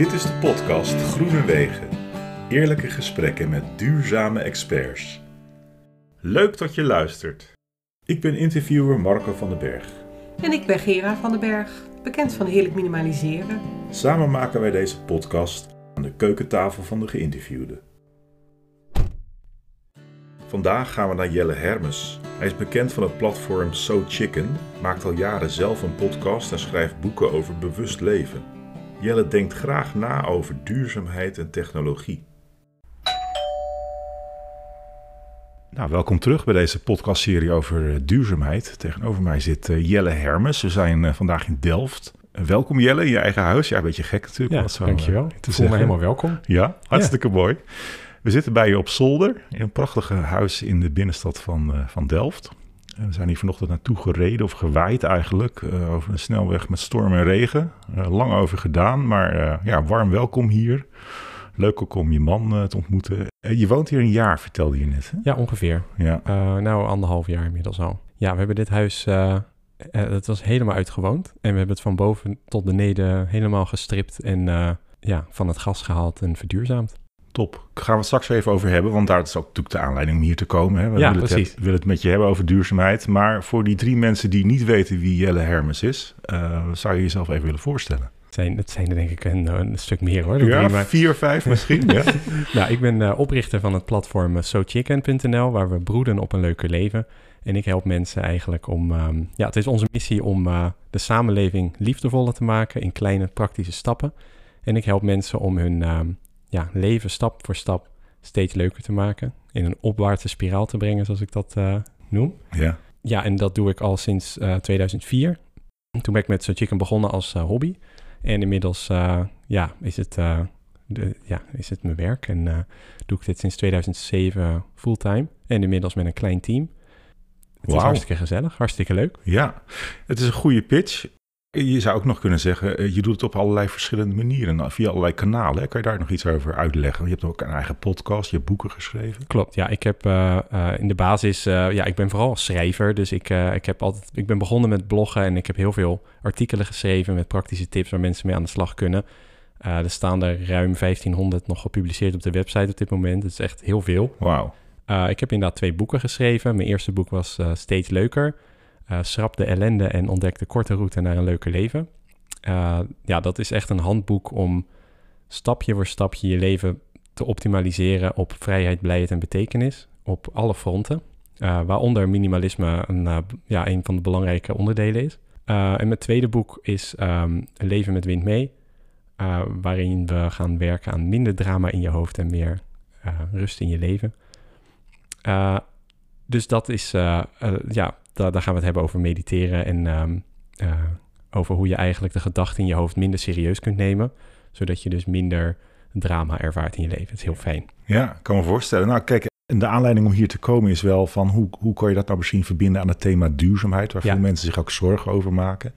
Dit is de podcast Groene Wegen. Eerlijke gesprekken met duurzame experts. Leuk dat je luistert. Ik ben interviewer Marco van den Berg. En ik ben Gera van den Berg, bekend van Heerlijk Minimaliseren. Samen maken wij deze podcast aan de keukentafel van de geïnterviewde. Vandaag gaan we naar Jelle Hermes. Hij is bekend van het platform So Chicken, maakt al jaren zelf een podcast en schrijft boeken over bewust leven. Jelle denkt graag na over duurzaamheid en technologie. Nou, welkom terug bij deze podcastserie over eh, duurzaamheid. Tegenover mij zit eh, Jelle Hermes. We zijn eh, vandaag in Delft. welkom Jelle, in je eigen huis. Ja, een beetje gek natuurlijk. Ja, zo, dankjewel. Ik voel me zeggen. helemaal welkom. Ja, hartstikke mooi. We zitten bij je op zolder in een prachtige huis in de binnenstad van, van Delft. En we zijn hier vanochtend naartoe gereden, of gewaaid eigenlijk, eh, over een snelweg met storm en regen. Eh, lang over gedaan, maar eh, ja, warm welkom hier. Leuk ook om je man te ontmoeten. Je woont hier een jaar, vertelde je net. Hè? Ja, ongeveer. Ja, nou, anderhalf jaar inmiddels al. Ja, we hebben dit huis, het was helemaal uitgewoond. En we hebben het van boven tot beneden helemaal gestript en ja, van het gas gehaald en verduurzaamd. Top. Daar gaan we het straks even over hebben, want daar is ook natuurlijk de aanleiding om hier te komen. Hè? We Ja, willen het, precies. we willen het met je hebben over duurzaamheid. Maar voor die drie mensen die niet weten wie Jelle Hermes is, eh, zou je jezelf even willen voorstellen? Het zijn, het zijn er denk ik een, een stuk meer hoor. Ja, maar- vier, vijf misschien. ja. Nou, ik ben eh, oprichter van het platform eh, SoChicken.nl, waar we broeden op een leuker leven. En ik help mensen eigenlijk om, ehm, ja, het is onze missie om de samenleving liefdevoller te maken in kleine praktische stappen. En ik help mensen om hun ehm, ja, leven stap voor stap steeds leuker te maken. In een opwaartse spiraal te brengen, zoals ik dat eh, noem. ja. Ja, en dat doe ik al sinds eh, 2004. Toen ben ik met SoChicken begonnen als eh, hobby. En inmiddels eh, ja, is, het, eh, de, ja, is het mijn werk. En eh, doe ik dit sinds 2007 fulltime. En inmiddels met een klein team. Het is Wauw. hartstikke gezellig, hartstikke leuk. Ja, het is een goede pitch. Je zou ook nog kunnen zeggen, eh, je doet het op allerlei verschillende manieren, nou, via allerlei kanalen. Kan je daar nog iets over uitleggen? Je hebt ook een eigen podcast, je hebt boeken geschreven. Klopt, ja. Ik heb eh, eh, in de basis, eh, ja, ik ben vooral schrijver. Dus ik, eh, ik, heb altijd, ik ben begonnen met bloggen en ik heb heel veel artikelen geschreven met praktische tips waar mensen mee aan de slag kunnen. Eh, er staan er ruim 1500 nog gepubliceerd op de website op dit moment. Dat is echt heel veel. Wauw. Eh, ik heb inderdaad twee boeken geschreven. Mijn eerste boek was eh, Steeds Leuker. Eh, Schrap de ellende en ontdek de korte route naar een leuker leven. Eh, ja, dat is echt een handboek om stapje voor stapje je leven te optimaliseren op vrijheid, blijheid en betekenis. Op alle fronten. Eh, waaronder minimalisme een, ja, een van de belangrijke onderdelen is. En mijn tweede boek is ehm, Leven met Wind mee. waarin we gaan werken aan minder drama in je hoofd en meer rust in je leven. Dus dat is, ja, da daar gaan we het hebben over mediteren en um, uh, over hoe je eigenlijk de gedachten in je hoofd minder serieus kunt nemen, zodat je dus minder drama ervaart in je leven. Het is heel fijn. Ja, ik kan me voorstellen. Nou, kijk, en de aanleiding om hier te komen is wel van hoe, hoe kan je dat nou misschien verbinden aan het thema duurzaamheid, waar ja. veel mensen zich ook zorgen over maken.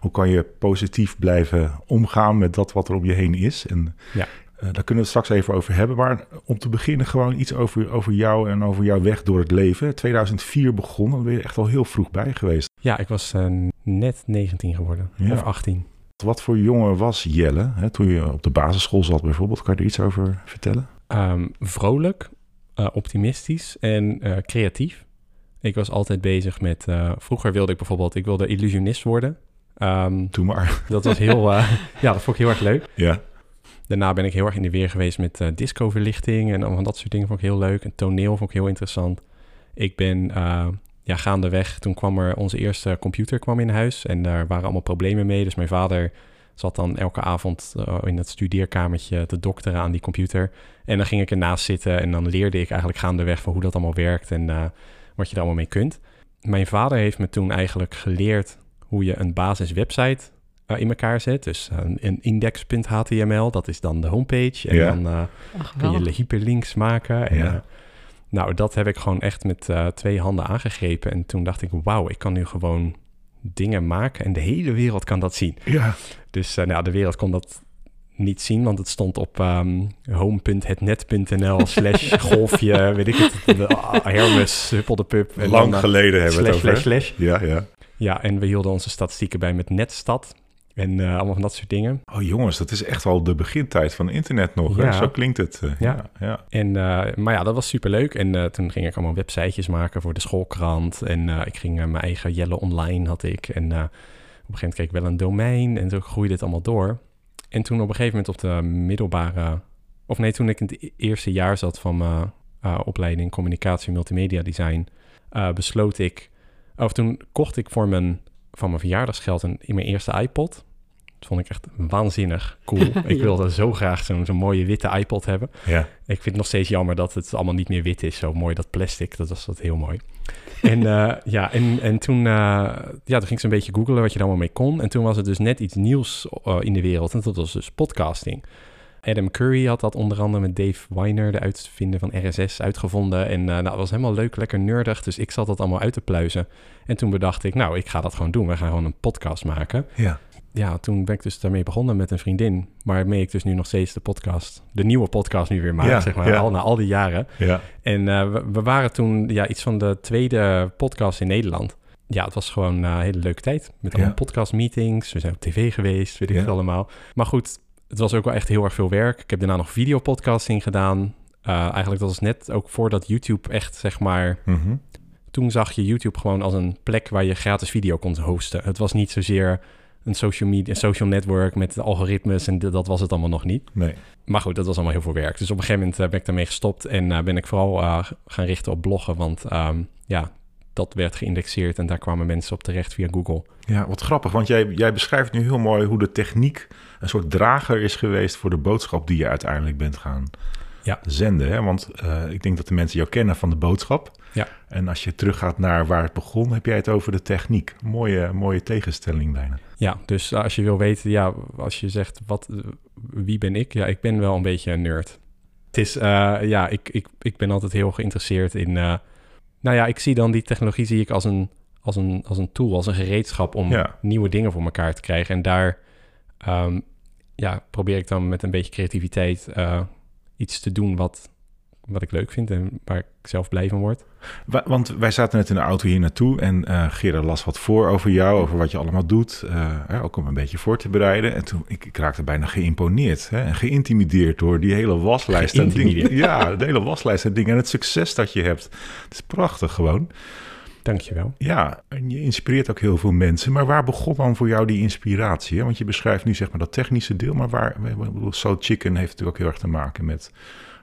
Hoe kan je positief blijven omgaan met dat wat er om je heen is? En ja. Uh, daar kunnen we het straks even over hebben. Maar om te beginnen gewoon iets over, over jou en over jouw weg door het leven. 2004 begonnen, dan ben je echt al heel vroeg bij geweest. Ja, ik was uh, net 19 geworden, ja. of 18. Wat voor jongen was Jelle hè, toen je op de basisschool zat bijvoorbeeld? Kan je er iets over vertellen? Um, vrolijk, uh, optimistisch en uh, creatief. Ik was altijd bezig met... Uh, vroeger wilde ik bijvoorbeeld... Ik wilde illusionist worden. Um, Doe maar. Dat was heel... ja, dat vond ik heel erg leuk. Ja. Daarna ben ik heel erg in de weer geweest met uh, discoverlichting en allemaal dat soort dingen vond ik heel leuk. En toneel vond ik heel interessant. Ik ben uh, ja, gaandeweg, toen kwam er onze eerste computer kwam in huis en daar waren allemaal problemen mee. Dus mijn vader zat dan elke avond uh, in het studeerkamertje te dokteren aan die computer. En dan ging ik ernaast zitten en dan leerde ik eigenlijk gaandeweg van hoe dat allemaal werkt en wat je er allemaal mee kunt. Mijn vader heeft me toen eigenlijk geleerd hoe je een basiswebsite uh, in elkaar zet. Dus uh, een index.html, dat is dan de homepage. En ja. dan uh, kun je hyperlinks maken. En, ja. nou, dat heb ik gewoon echt met uh, twee handen aangegrepen. En toen dacht ik, wauw, ik kan nu gewoon dingen maken en de hele wereld kan dat zien. Ja. Dus nou, de wereld kon dat niet zien, want het stond op um, home.hetnet.nl slash golfje, weet ik het, uh, Hermes, Huppeldepup. Lang dan, geleden hebben we het over. Slash, slash. Ja, ja. Ja, en we hielden onze statistieken bij met Netstad. En eh, allemaal van dat soort dingen. Oh jongens, dat is echt wel de begintijd van internet nog. hè? Zo klinkt het. eh, Ja. ja. Ja, En, eh, maar ja, dat was superleuk. En eh, toen ging ik allemaal websitejes maken voor de schoolkrant. En ik ging mijn eigen Jelle Online had ik. En op een gegeven moment kreeg ik wel een domein. En zo groeide het allemaal door. En toen op een gegeven moment op de middelbare... Of nee, toen ik in het e- eerste jaar zat van mijn opleiding Communicatie Multimedia Design... besloot ik... Of toen kocht ik voor mijn, van mijn verjaardagsgeld een, in mijn eerste iPod... Dat vond ik echt waanzinnig cool. Ik wilde zo graag zo'n zo'n mooie witte iPod hebben. ja. Ik vind het nog steeds jammer dat het allemaal niet meer wit is. Zo mooi dat plastic, dat was dat heel mooi. En eh, ja, en, en toen, eh, ja, toen ging ik zo'n beetje googlen wat je er allemaal mee kon. En toen was het dus net iets nieuws eh, in de wereld. En dat was dus podcasting. Adam Curry had dat onder andere met Dave Weiner, de uitvinder van RSS, uitgevonden. En eh nou, dat was helemaal leuk, lekker nerdig. Dus ik zat dat allemaal uit te pluizen. En toen bedacht ik, nou, ik ga dat gewoon doen. We gaan gewoon een podcast maken ja. Ja, toen ben ik dus daarmee begonnen met een vriendin. Waarmee ik dus nu nog steeds de podcast, de nieuwe podcast nu weer maak, Ja, zeg maar, ja. al na al die jaren. ja. En eh, we, we waren toen ja, iets van de tweede podcast in Nederland. Ja, het was gewoon een hele leuke tijd. Met allemaal podcast meetings. We zijn op tv geweest, weet ik het allemaal. Maar goed, het was ook wel echt heel erg veel werk. Ik heb daarna nog videopodcasting gedaan. Eh, eigenlijk dat was net ook voordat YouTube echt, zeg maar... Mhm. Toen zag je YouTube gewoon als een plek waar je gratis video kon hosten. Het was niet zozeer een social media, een social network met algoritmes en d- dat was het allemaal nog niet. Nee. Maar goed, dat was allemaal heel veel werk. Dus op een gegeven moment eh, ben ik daarmee gestopt en eh, ben ik vooral eh, gaan richten op bloggen, want ehm, ja, dat werd geïndexeerd en daar kwamen mensen op terecht via Google. Ja, wat grappig, want jij, jij beschrijft nu heel mooi hoe de techniek een soort drager is geweest voor de boodschap die je uiteindelijk bent gaan Ja. zenden. Hè? Want ik denk dat de mensen jou kennen van de boodschap. Ja. En als je teruggaat naar waar het begon, heb jij het over de techniek. Mooie, mooie tegenstelling bijna. Ja, dus als je wil weten, ja, als je zegt, wat, wie ben ik? Ja, ik ben wel een beetje een nerd. Het is, eh, ja, ik, ik, ik ben altijd heel geïnteresseerd in, eh, nou ja, ik zie dan die technologie zie ik als een, als een, als een tool, als een gereedschap om Ja. nieuwe dingen voor elkaar te krijgen. En daar, ehm, ja, probeer ik dan met een beetje creativiteit eh, iets te doen wat, wat ik leuk vind en waar ik zelf blij van word. Wa- Want wij zaten net in de auto hier naartoe en eh Gerard las wat voor over jou, over wat je allemaal doet. eh, ook om een beetje voor te bereiden. En toen, ik, ik raakte bijna geïmponeerd hè, en geïntimideerd door die hele waslijst en dingen. Ja, de hele waslijst en dingen en het succes dat je hebt. Het is prachtig gewoon. Dankjewel. Ja, en je inspireert ook heel veel mensen. Maar waar begon dan voor jou die inspiratie? Hè? Want je beschrijft nu zeg maar dat technische deel, maar waar, ik bedoel, So Chicken heeft natuurlijk ook heel erg te maken met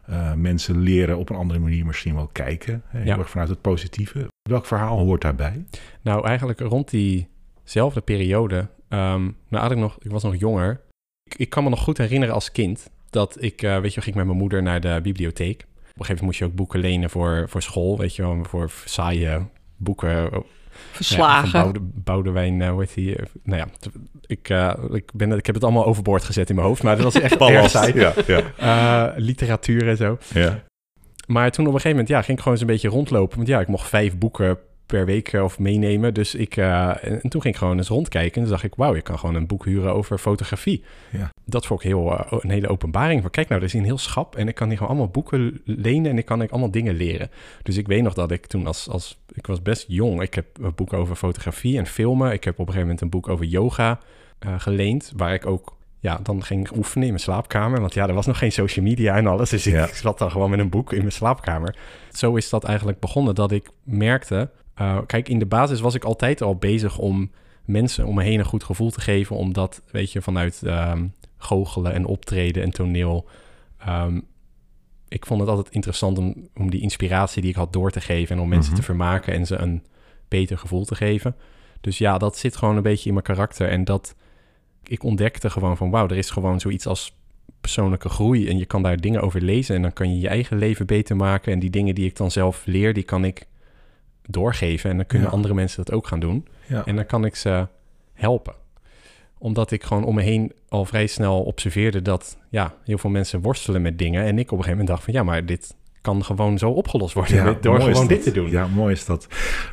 eh, mensen leren op een andere manier misschien wel kijken. Heel Ja. erg vanuit het positieve. Welk verhaal hoort daarbij? Nou, eigenlijk rond diezelfde periode, ehm, nou ik nog, ik was nog jonger. Ik, ik kan me nog goed herinneren als kind dat ik, eh, weet je, ging met mijn moeder naar de bibliotheek. Op een gegeven moment moest je ook boeken lenen voor, voor school, weet je wel, voor saaie boeken. Oh, Verslagen. Ja, Boude, Boudewijn, eh, hoe heet die? Eh, Nou ja, ik, eh, ik, ben, ik heb het allemaal overboord gezet in mijn hoofd, maar dat was echt Ballast. Ja, ja, Eh, literatuur en zo. ja. Maar toen op een gegeven moment ja, ging ik gewoon eens een beetje rondlopen. Want ja, ik mocht vijf boeken per week eh, of meenemen. Dus ik, eh, en, en toen ging ik gewoon eens rondkijken. En toen dacht ik, wauw, ik kan gewoon een boek huren over fotografie. Ja. Dat vond ik heel, eh, een hele openbaring. Van, kijk nou, er is een heel schap. En ik kan hier gewoon allemaal boeken lenen en ik kan ik allemaal dingen leren. Dus ik weet nog dat ik toen als, als... Ik was best jong. Ik heb een boek over fotografie en filmen. Ik heb op een gegeven moment een boek over yoga geleend. Waar ik ook ja, dan ging ik oefenen in mijn slaapkamer. Want ja, er was nog geen social media en alles. Dus ik, Ja. ik zat dan gewoon met een boek in mijn slaapkamer. Zo is dat eigenlijk begonnen, dat ik merkte... eh, kijk, in de basis was ik altijd al bezig om mensen om me heen een goed gevoel te geven. Omdat, weet je, vanuit ehm goochelen en optreden en toneel... ehm, ik vond het altijd interessant om, om die inspiratie die ik had door te geven... en om mensen Mhm. te vermaken en ze een beter gevoel te geven. Dus ja, dat zit gewoon een beetje in mijn karakter. En dat ik ontdekte gewoon van wauw, er is gewoon zoiets als persoonlijke groei. En je kan daar dingen over lezen en dan kan je je eigen leven beter maken. En die dingen die ik dan zelf leer, die kan ik doorgeven. En dan kunnen Ja. andere mensen dat ook gaan doen. ja. En dan kan ik ze helpen. Omdat ik gewoon om me heen al vrij snel observeerde dat ja, heel veel mensen worstelen met dingen. En ik op een gegeven moment dacht van ja, maar dit kan gewoon zo opgelost worden Ja, door gewoon dit te doen. Ja, mooi is dat.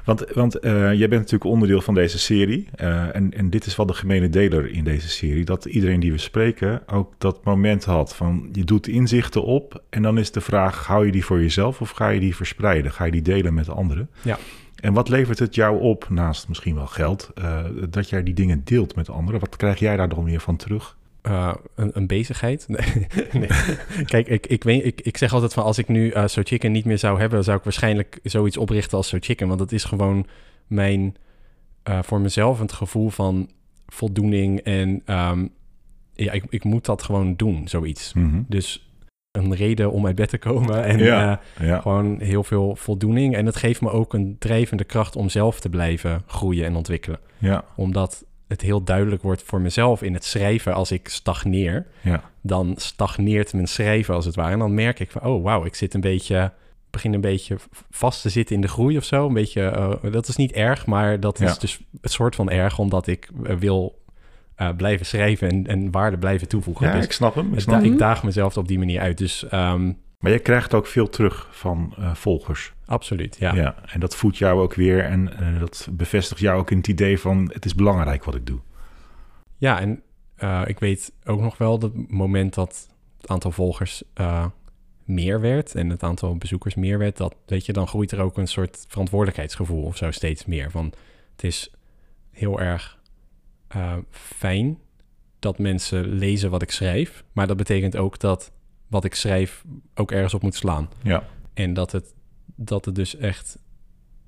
Want, want eh, jij bent natuurlijk onderdeel van deze serie. eh, en, en dit is wel de gemene deler in deze serie. Dat iedereen die we spreken ook dat moment had van je doet inzichten op. En dan is de vraag, hou je die voor jezelf of ga je die verspreiden? Ga je die delen met anderen? Ja. En wat levert het jou op, naast misschien wel geld, eh, dat jij die dingen deelt met anderen? Wat krijg jij daar dan weer van terug? Uh, een, een, bezigheid. Nee. nee. Kijk, ik, ik, weet, ik, ik zeg altijd van als ik nu uh, So Chicken niet meer zou hebben, zou ik waarschijnlijk zoiets oprichten als So Chicken. Want dat is gewoon mijn, uh, voor mezelf het gevoel van voldoening en um, ja, ik, ik moet dat gewoon doen, zoiets. Mhm. Mm -hmm. Dus een reden om uit bed te komen en Ja, uh, ja. gewoon heel veel voldoening. En het geeft me ook een drijvende kracht om zelf te blijven groeien en ontwikkelen. Ja, Omdat het heel duidelijk wordt voor mezelf in het schrijven als ik stagneer. ja. Dan stagneert mijn schrijven als het ware. En dan merk ik van, oh wauw, ik zit een beetje, begin een beetje vast te zitten in de groei of zo. Een beetje, uh, dat is niet erg, maar dat Ja. is dus het soort van erg, omdat ik uh, wil uh, blijven schrijven en, en waarde blijven toevoegen. Ja, dus ik snap hem. Ik ik, snap da- hem. ik daag mezelf op die manier uit. Dus um, Maar je krijgt ook veel terug van eh, volgers. absoluut, ja. Ja. en dat voedt jou ook weer en eh, dat bevestigt jou ook in het idee van het is belangrijk wat ik doe. Ja, en uh, ik weet ook nog wel dat het moment dat het aantal volgers meer werd en het aantal bezoekers meer werd, dat weet je, dan groeit er ook een soort verantwoordelijkheidsgevoel of zo steeds meer. Van het is heel erg fijn dat mensen lezen wat ik schrijf, maar dat betekent ook dat wat ik schrijf ook ergens op moet slaan. Ja, En dat het, dat het dus echt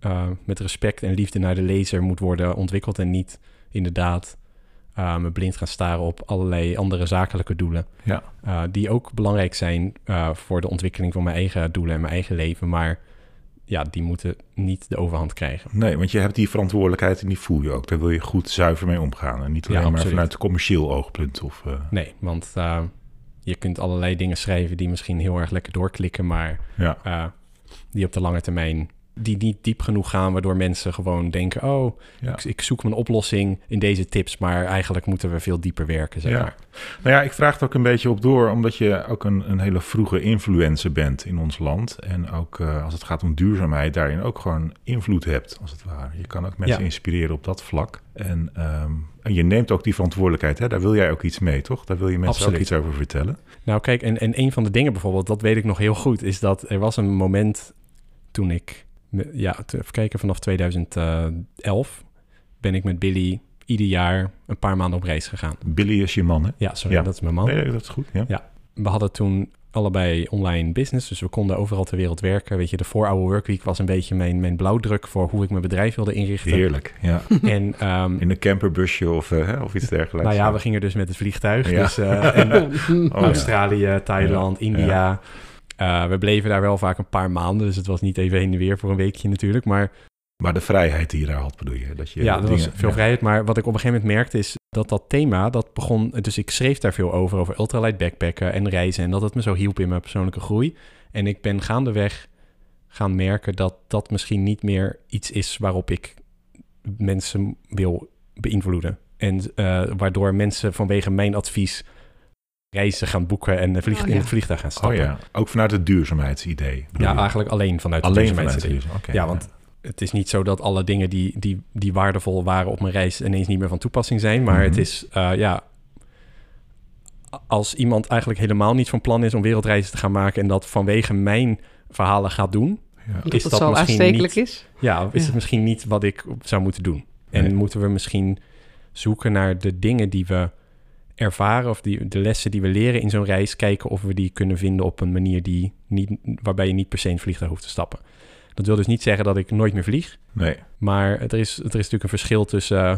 uh, met respect en liefde naar de lezer moet worden ontwikkeld en niet inderdaad uh, me blind gaan staren op allerlei andere zakelijke doelen. ja, Uh, die ook belangrijk zijn voor de ontwikkeling van mijn eigen doelen en mijn eigen leven. Maar ja, die moeten niet de overhand krijgen. nee, want je hebt die verantwoordelijkheid en die voel je ook. Daar wil je goed zuiver mee omgaan. En niet alleen Ja, maar vanuit commercieel oogpunt. Of, eh, Nee, want je kunt allerlei dingen schrijven die misschien heel erg lekker doorklikken, maar ja, uh, die op de lange termijn die niet diep genoeg gaan, waardoor mensen gewoon denken: oh, ja. ik, ik, zoek mijn oplossing in deze tips, maar eigenlijk moeten we veel dieper werken. Zeg Ja. maar. Nou ja, ik vraag het ook een beetje op door, omdat je ook een, een hele vroege influencer bent in ons land. En ook uh, als het gaat om duurzaamheid, daarin ook gewoon invloed hebt, als het ware. Je kan ook mensen Ja. inspireren op dat vlak. En, um, en je neemt ook die verantwoordelijkheid, hè? daar wil jij ook iets mee, toch? Daar wil je mensen Absoluut. ook iets over vertellen. Nou, kijk, en, en een van de dingen bijvoorbeeld, dat weet ik nog heel goed, is dat er was een moment toen ik, ja, even kijken, vanaf 2011 ben ik met Billy ieder jaar een paar maanden op reis gegaan. Billy is je man, hè? Ja, sorry, Ja. dat is mijn man. Nee, dat is goed, ja. We hadden toen allebei online business, dus we konden overal ter wereld werken. Weet je, de 4-hour workweek was een beetje mijn, mijn blauwdruk voor hoe ik mijn bedrijf wilde inrichten. Heerlijk, ja. En um, In een camperbusje of, uh, hè, of iets dergelijks. nou ja, we gingen dus met het vliegtuig. Ja. Dus, uh, en, uh, Oh, ja. Australië, Thailand, Ja. India. Uh, we bleven daar wel vaak een paar maanden, dus het was niet even heen en weer voor een weekje natuurlijk. Maar Maar de vrijheid die je daar had, bedoel je? Dat je ja, was dingen- veel ja. vrijheid. Maar wat ik op een gegeven moment merkte is dat dat thema, dat begon... Dus ik schreef daar veel over, over ultralight backpacken en reizen. En dat het me zo hielp in mijn persoonlijke groei. En ik ben gaandeweg gaan merken dat dat misschien niet meer iets is waarop ik mensen wil beïnvloeden. En uh, waardoor mensen vanwege mijn advies reizen gaan boeken en uh, vlieg, Oh, in het vliegtuig gaan Oh stappen. ja, ook vanuit het duurzaamheidsidee. Ja, je? eigenlijk alleen vanuit het alleen vanuit het duurzaamheidsidee. duurzaam. Oké, Ja, want het is niet zo dat alle dingen die, die, die waardevol waren op mijn reis ineens niet meer van toepassing zijn. Maar Mhm. het is, uh, ja, als iemand eigenlijk helemaal niet van plan is om wereldreizen te gaan maken en dat vanwege mijn verhalen gaat doen, Ja. Dat is dat zo misschien aanstekelijk niet- is. ja, is Ja. het misschien niet wat ik zou moeten doen. En Nee. moeten we misschien zoeken naar de dingen die we ervaren of die, de lessen die we leren in zo'n reis, kijken of we die kunnen vinden op een manier die niet, waarbij je niet per se in het vliegtuig hoeft te stappen. Dat wil dus niet zeggen dat ik nooit meer vlieg. Nee, Maar er is, er is natuurlijk een verschil tussen... uh,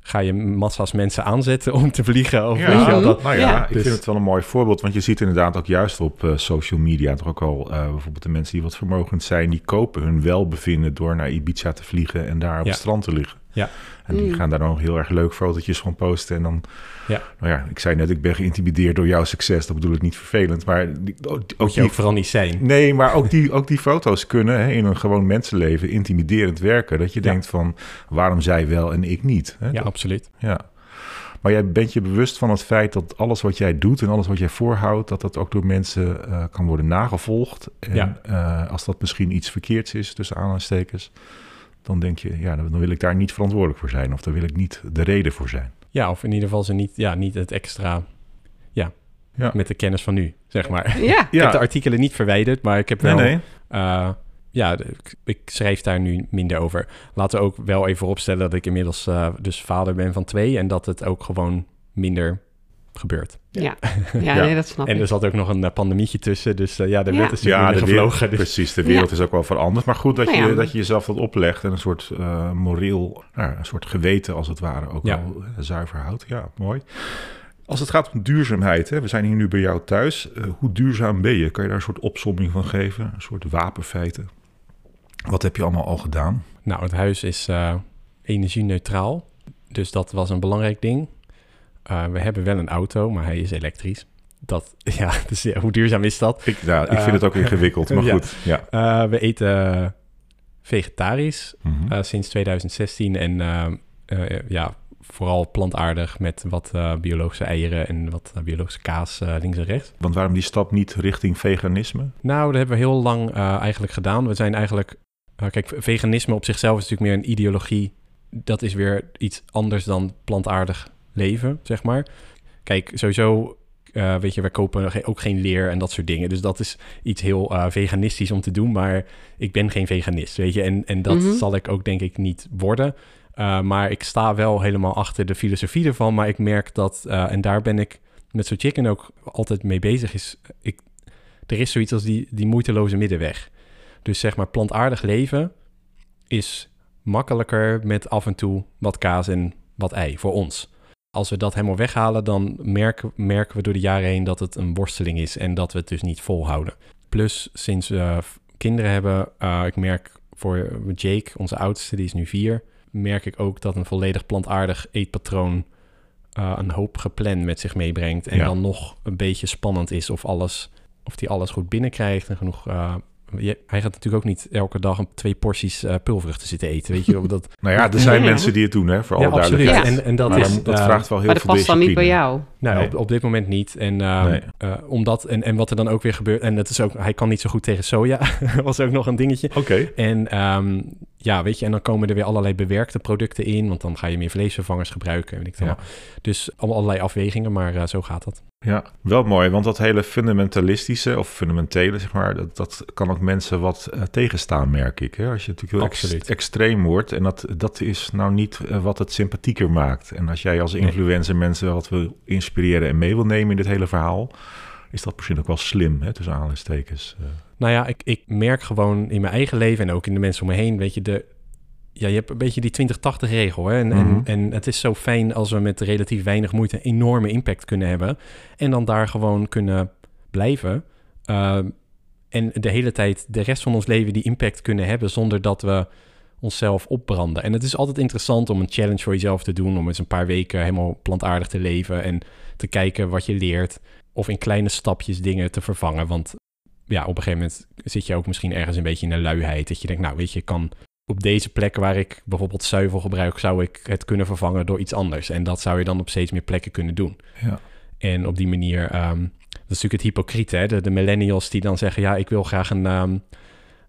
ga je massa's mensen aanzetten om te vliegen? Of Ja, weet je wel, dat, nou ja, Ja. ik Dus- vind het wel een mooi voorbeeld. Want je ziet inderdaad ook juist op eh, social media toch ook al uh, bijvoorbeeld de mensen die wat vermogend zijn, die kopen hun welbevinden door naar Ibiza te vliegen en daar op Ja. het strand te liggen. Ja. En die Mm. gaan daar dan heel erg leuk fotootjes van posten. En dan, Ja. nou ja, ik zei net, ik ben geïntimideerd door jouw succes. Dat bedoel ik niet vervelend, maar die, ook, ook je die ook vooral niet zijn. Nee, maar ook die, ook die foto's kunnen hè, in een gewoon mensenleven intimiderend werken. Dat je Ja. denkt van, waarom zij wel en ik niet? Hè? Ja, Dat- absoluut. ja. Maar jij bent je bewust van het feit dat alles wat jij doet en alles wat jij voorhoudt, dat dat ook door mensen eh, kan worden nagevolgd. En Ja. eh, als dat misschien iets verkeerds is, tussen aanhalingstekens, dan denk je, ja, dan wil ik daar niet verantwoordelijk voor zijn. Of daar wil ik niet de reden voor zijn. Ja, of in ieder geval ze niet, ja, niet het extra... Ja, Ja. met de kennis van nu, zeg maar. Ja. Ik heb de artikelen niet verwijderd, maar ik heb Nee, wel... nee. eh, ja, ik, ik schrijf daar nu minder over. Laten we ook wel even opstellen dat ik inmiddels uh, dus vader ben van twee en dat het ook gewoon minder gebeurt. Ja, ja, Nee, dat snap en er zat ook nog een uh, pandemietje tussen, dus uh, ja, de wet is ja, de gevlogen. Wereld, dus. Precies, de wereld is ook wel veranderd. Maar goed dat, nou je, dat je jezelf dat oplegt en een soort uh, moreel, nou, een soort geweten als het ware ook wel zuiver houdt. Ja, mooi. Als het gaat om duurzaamheid, hè, we zijn hier nu bij jou thuis. hoe duurzaam ben je? Kan je daar een soort opsomming van geven? Een soort wapenfeiten? Wat heb je allemaal al gedaan? Nou, het huis is energie-neutraal. Dus dat was een belangrijk ding. Uh, we hebben wel een auto, maar hij is elektrisch. Dat, ja, dus ja, hoe duurzaam is dat? Ik, ja, ik vind het ook ingewikkeld, maar goed. Ja. Uh, we eten vegetarisch mm -hmm. sinds 2016 en ja, vooral plantaardig met wat biologische eieren en wat biologische kaas links en rechts. Want waarom die stap niet richting veganisme? Nou, dat hebben we heel lang eigenlijk gedaan. We zijn eigenlijk, kijk, veganisme op zichzelf is natuurlijk meer een ideologie. Dat is weer iets anders dan plantaardig leven, zeg maar. Kijk, sowieso, uh, weet je, wij kopen ook geen leer en dat soort dingen. Dus dat is iets heel uh, veganistisch om te doen, maar ik ben geen veganist, weet je. En, en dat mm-hmm. zal ik ook denk ik niet worden. Uh, maar ik sta wel helemaal achter de filosofie ervan, maar ik merk dat, en daar ben ik met zo'n chicken ook altijd mee bezig, is ik, er is zoiets als die, die moeiteloze middenweg. Dus zeg maar, plantaardig leven is makkelijker met af en toe wat kaas en wat ei voor ons als we dat helemaal weghalen, dan merken, merken we door de jaren heen dat het een worsteling is en dat we het dus niet volhouden. Plus, sinds we kinderen hebben, uh, ik merk voor Jake, onze oudste, die is nu vier, merk ik ook dat een volledig plantaardig eetpatroon uh, een hoop gepland met zich meebrengt. En dan nog een beetje spannend is of alles, of die alles goed binnenkrijgt en genoeg uh, je, hij gaat natuurlijk ook niet elke dag een twee porties uh, pulvruchten zitten eten. Weet je, dat... nou ja, er zijn mensen die het doen, hè, voor alle ja, duidelijkheid. En, en dat, maar is, dat uh, vraagt wel heel maar veel dat past dan niet bij jou? Nou, nee. op, op, dit moment niet. En, uh, nee. omdat, en, en wat er dan ook weer gebeurt... En dat is ook, hij kan niet zo goed tegen soja. was ook nog een dingetje. Oké. Okay. En um, ja, weet je, en dan komen er weer allerlei bewerkte producten in, want dan ga je meer vleesvervangers gebruiken. Weet ik ja. Dus allemaal allerlei afwegingen, maar uh, zo gaat dat. Ja, wel mooi, want dat hele fundamentalistische of fundamentele, zeg maar, dat, dat kan ook mensen wat uh, tegenstaan, merk ik. Hè? Als je natuurlijk heel ex extreem wordt en dat, dat is nou niet uh, wat het sympathieker maakt. En als jij als influencer nee. mensen wat wil inspireren en mee wil nemen in dit hele verhaal, is dat misschien ook wel slim, hè, tussen aanhalingstekens. Uh. Nou ja, ik, ik merk gewoon in mijn eigen leven en ook in de mensen om me heen, weet je, de, ja, je hebt een beetje die 20-80 regel. Hè? En, mm -hmm. en, en het is zo fijn als we met relatief weinig moeite enorme impact kunnen hebben. En dan daar gewoon kunnen blijven. Uh, en de hele tijd de rest van ons leven die impact kunnen hebben zonder dat we onszelf opbranden. En het is altijd interessant om een challenge voor jezelf te doen. Om eens een paar weken helemaal plantaardig te leven en te kijken wat je leert. Of in kleine stapjes dingen te vervangen. Want ja, op een gegeven moment zit je ook misschien ergens een beetje in een luiheid. Dat je denkt, nou weet je, kan op deze plek waar ik bijvoorbeeld zuivel gebruik, zou ik het kunnen vervangen door iets anders. En dat zou je dan op steeds meer plekken kunnen doen. Ja. En op die manier, um, dat is natuurlijk het hypocriet, hè? De, de, millennials die dan zeggen, ja, ik wil graag een, um,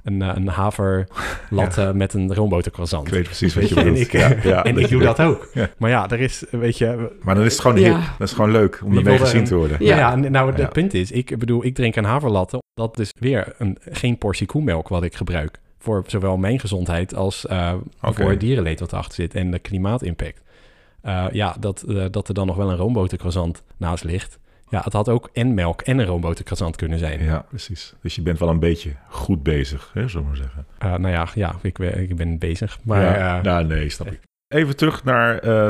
een, een haverlatte ja. met een roombotercroissant. Ik weet precies wat je bedoelt. En ik, ja, ja, en ik doe dat ook. Maar ja, er is, weet je... Maar dan is het gewoon hip. Dat is gewoon leuk om ermee gezien te worden. Ja, ja nou, het punt is, ik bedoel, ik drink een haverlatte. Dat is weer een, geen portie koemelk wat ik gebruik voor zowel mijn gezondheid als uh, okay. voor het dierenleed wat erachter zit en de klimaatimpact. Uh, ja, dat, uh, dat er dan nog wel een roombotercroissant naast ligt. Ja, het had ook en melk en een roomboterkroissant kunnen zijn. Ja, precies. Dus je bent wel een beetje goed bezig, hè, zullen we maar zeggen. Uh, nou ja, ja ik, ik ben bezig. Maar, ja, nou, nee, snap ik. Even terug naar uh,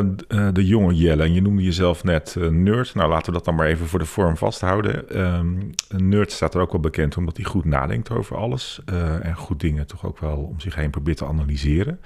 de jonge Jelle. En je noemde jezelf net nerd. Nou, laten we dat dan maar even voor de vorm vasthouden. Um, een nerd staat er ook wel bekend omdat hij goed nadenkt over alles. En goed dingen toch ook wel om zich heen probeert te analyseren.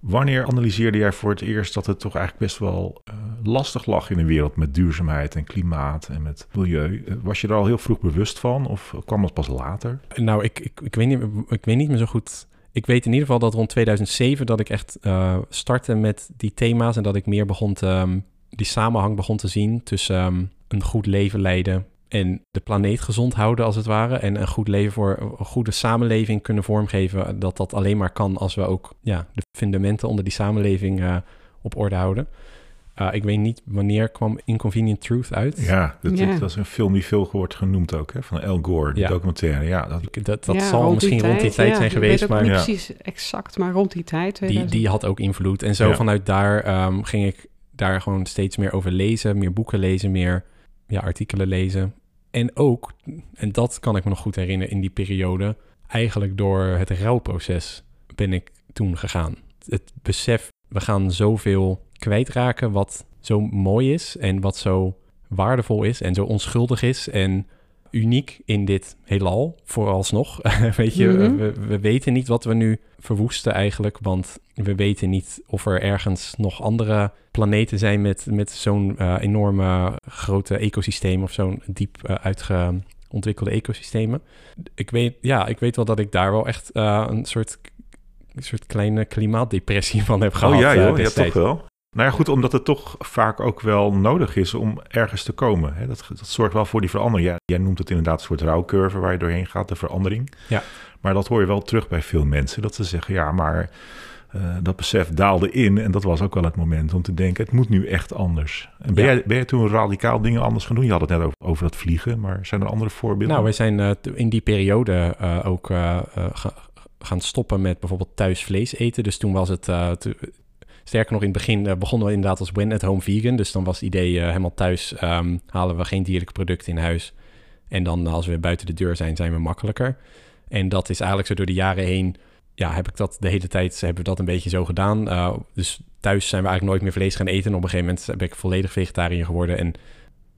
Wanneer analyseerde jij voor het eerst dat het toch eigenlijk best wel lastig lag in de wereld met duurzaamheid en klimaat en met milieu? Was je er al heel vroeg bewust van of kwam dat pas later? Nou, ik, ik, ik, weet, niet, ik weet niet meer zo goed ik weet in ieder geval dat rond 2007 dat ik echt uh, startte met die thema's en dat ik meer begon te, um, die samenhang begon te zien tussen um, een goed leven leiden en de planeet gezond houden als het ware en een goed leven voor een goede samenleving kunnen vormgeven. Dat dat alleen maar kan als we ook ja, de fundamenten onder die samenleving uh, op orde houden. Uh, ik weet niet wanneer kwam Inconvenient Truth uit. Ja, dat, Ja. dat is een film die veel wordt genoemd ook, hè? van Al Gore, die Ja. documentaire. Ja, dat, Ik- Dat, dat Ja, zal rond misschien rond die tijd ja. zijn geweest, Ik weet ook maar niet Ja. precies exact, maar rond die tijd. die, 2000. die had ook invloed. En zo Ja. vanuit daar ehm, ging ik daar gewoon steeds meer over lezen, meer boeken lezen, meer ja, artikelen lezen. En ook, en dat kan ik me nog goed herinneren in die periode, eigenlijk door het rouwproces ben ik toen gegaan. Het besef, we gaan zoveel kwijtraken wat zo mooi is en wat zo waardevol is en zo onschuldig is en uniek in dit heelal, vooralsnog. Weet je, Mhm. we, we weten niet wat we nu verwoesten eigenlijk, want we weten niet of er ergens nog andere planeten zijn met, met zo'n eh, enorme grote ecosysteem of zo'n diep eh, uitgeontwikkelde ecosystemen. Ik weet, ja, ik weet wel dat ik daar wel echt eh, een soort, een soort kleine klimaatdepressie van heb gehad. oh ja, eh, joh, ja, toch wel. Nou ja, goed, omdat het toch vaak ook wel nodig is om ergens te komen. Hè? Dat, dat zorgt wel voor die verandering. Ja, jij noemt het inderdaad een soort rouwcurve waar je doorheen gaat, de verandering. Ja. Maar dat hoor je wel terug bij veel mensen. Dat ze zeggen, ja, maar eh, dat besef daalde in. En dat was ook wel het moment om te denken, het moet nu echt anders. En ben, Ja. jij, ben jij toen radicaal dingen anders gaan doen? Je had het net over, over dat vliegen, maar zijn er andere voorbeelden? Nou, wij zijn eh, in die periode eh, ook gaan stoppen met bijvoorbeeld thuis vlees eten. Dus toen was het... eh, te- sterker nog, in het begin eh, begonnen we inderdaad als when at home vegan. Dus dan was het idee eh, helemaal thuis ehm, halen we geen dierlijke producten in huis. En dan als we buiten de deur zijn, zijn we makkelijker. En dat is eigenlijk zo door de jaren heen... Ja, heb ik dat de hele tijd hebben we dat een beetje zo gedaan. Dus thuis zijn we eigenlijk nooit meer vlees gaan eten. En op een gegeven moment ben ik volledig vegetariër geworden. En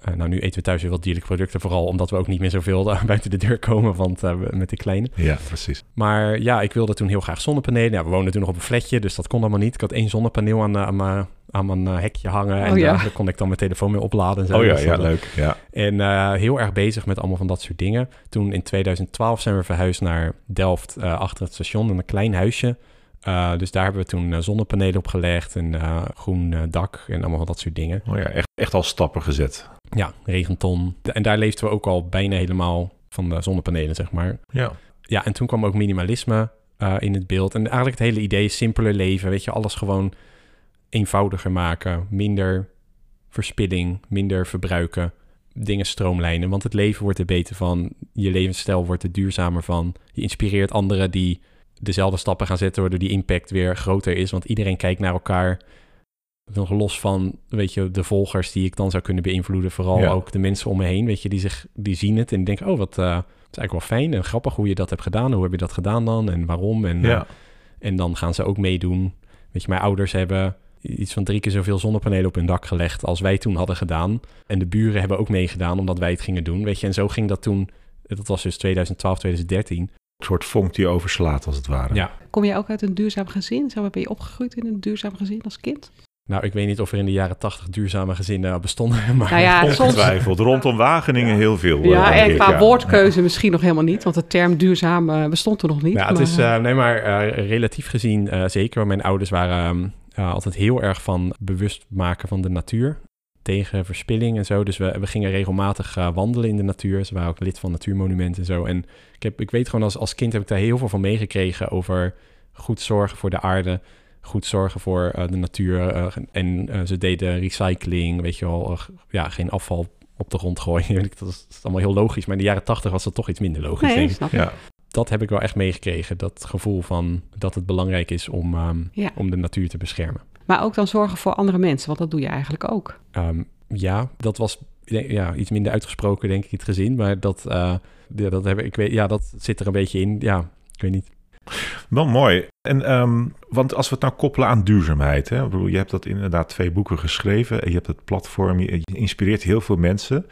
eh, nou, nu eten we thuis weer wat dierlijke producten. Vooral omdat we ook niet meer zoveel buiten de deur komen want, eh, we- met de kleine. Ja, precies. Maar ja, ik wilde toen heel graag zonnepanelen. Ja, we woonden toen nog op een flatje, dus dat kon allemaal niet. Ik had één zonnepaneel aan, eh, aan mijn, aan mijn hekje hangen. En Oh ja. daar kon ik dan mijn telefoon mee opladen. En zo. Oh ja, Dus ja, leuk. Ja. En eh, heel erg bezig met allemaal van dat soort dingen. Toen in 2012 zijn we verhuisd naar Delft eh, achter het station. in Een klein huisje. Eh, dus daar hebben we toen zonnepanelen op gelegd. En eh, groen dak en allemaal van dat soort dingen. Oh ja, echt, echt al stappen gezet. Ja, regenton. En daar leefden we ook al bijna helemaal van de zonnepanelen, zeg maar. Ja. Ja, en toen kwam ook minimalisme eh, in het beeld. En eigenlijk het hele idee is simpeler leven. Weet je, alles gewoon eenvoudiger maken. Minder verspilling, minder verbruiken. Dingen stroomlijnen. Want het leven wordt er beter van. Je levensstijl wordt er duurzamer van. Je inspireert anderen die dezelfde stappen gaan zetten... waardoor die impact weer groter is. Want iedereen kijkt naar elkaar... Nog los van, weet je, de volgers die ik dan zou kunnen beïnvloeden. Vooral Ja. ook de mensen om me heen, weet je, die, zich, die zien het en die denken... oh, wat, eh, het is eigenlijk wel fijn en grappig hoe je dat hebt gedaan. Hoe heb je dat gedaan dan en waarom? En, Ja. eh, en dan gaan ze ook meedoen. Weet je, mijn ouders hebben iets van drie keer zoveel zonnepanelen op hun dak gelegd als wij toen hadden gedaan. En de buren hebben ook meegedaan omdat wij het gingen doen. Weet je, en zo ging dat toen. Dat was dus 2012, 2013. Een soort vonk die overslaat, als het ware. Ja. Kom jij ook uit een duurzaam gezin? Zo ben je opgegroeid in een duurzaam gezin als kind? Nou, ik weet niet of er in de jaren 80 duurzame gezinnen bestonden. Maar Nou ja, soms... Ongetwijfeld. Rondom Wageningen heel veel. eh, Ja, denk en qua ja. woordkeuze misschien nog helemaal niet, want de term duurzaam eh, bestond er nog niet. Ja, het is, eh, eh, nee, maar eh, relatief gezien eh, zeker. Mijn ouders waren ehm, eh, altijd heel erg van bewust maken van de natuur. Tegen verspilling en zo. Dus we, we gingen regelmatig eh, wandelen in de natuur. Ze waren ook lid van Natuurmonumenten en zo. En ik, heb, ik weet gewoon als, als kind heb ik daar heel veel van meegekregen over goed zorgen voor de aarde. Goed zorgen voor eh, de natuur. eh, en eh, ze deden recycling, weet je wel. ja, geen afval op de grond gooien. dat, is, dat is allemaal heel logisch. Maar in de jaren tachtig was dat toch iets minder logisch, denk nee, ik snap ik. Ja. dat heb ik wel echt meegekregen. Dat gevoel van dat het belangrijk is om, ehm, Ja. om de natuur te beschermen. Maar ook dan zorgen voor andere mensen, want dat doe je eigenlijk ook. Ehm, ja, dat was ja, iets minder uitgesproken, denk ik, het gezin. Maar dat, eh, ja, dat, heb ik, ik weet, ja, dat zit er een beetje in. Ja, ik weet niet. Wel mooi. En, ehm, want als we het nou koppelen aan duurzaamheid. Hè? Ik bedoel, je hebt dat inderdaad twee boeken geschreven. En je hebt het platform. Je, je inspireert heel veel mensen.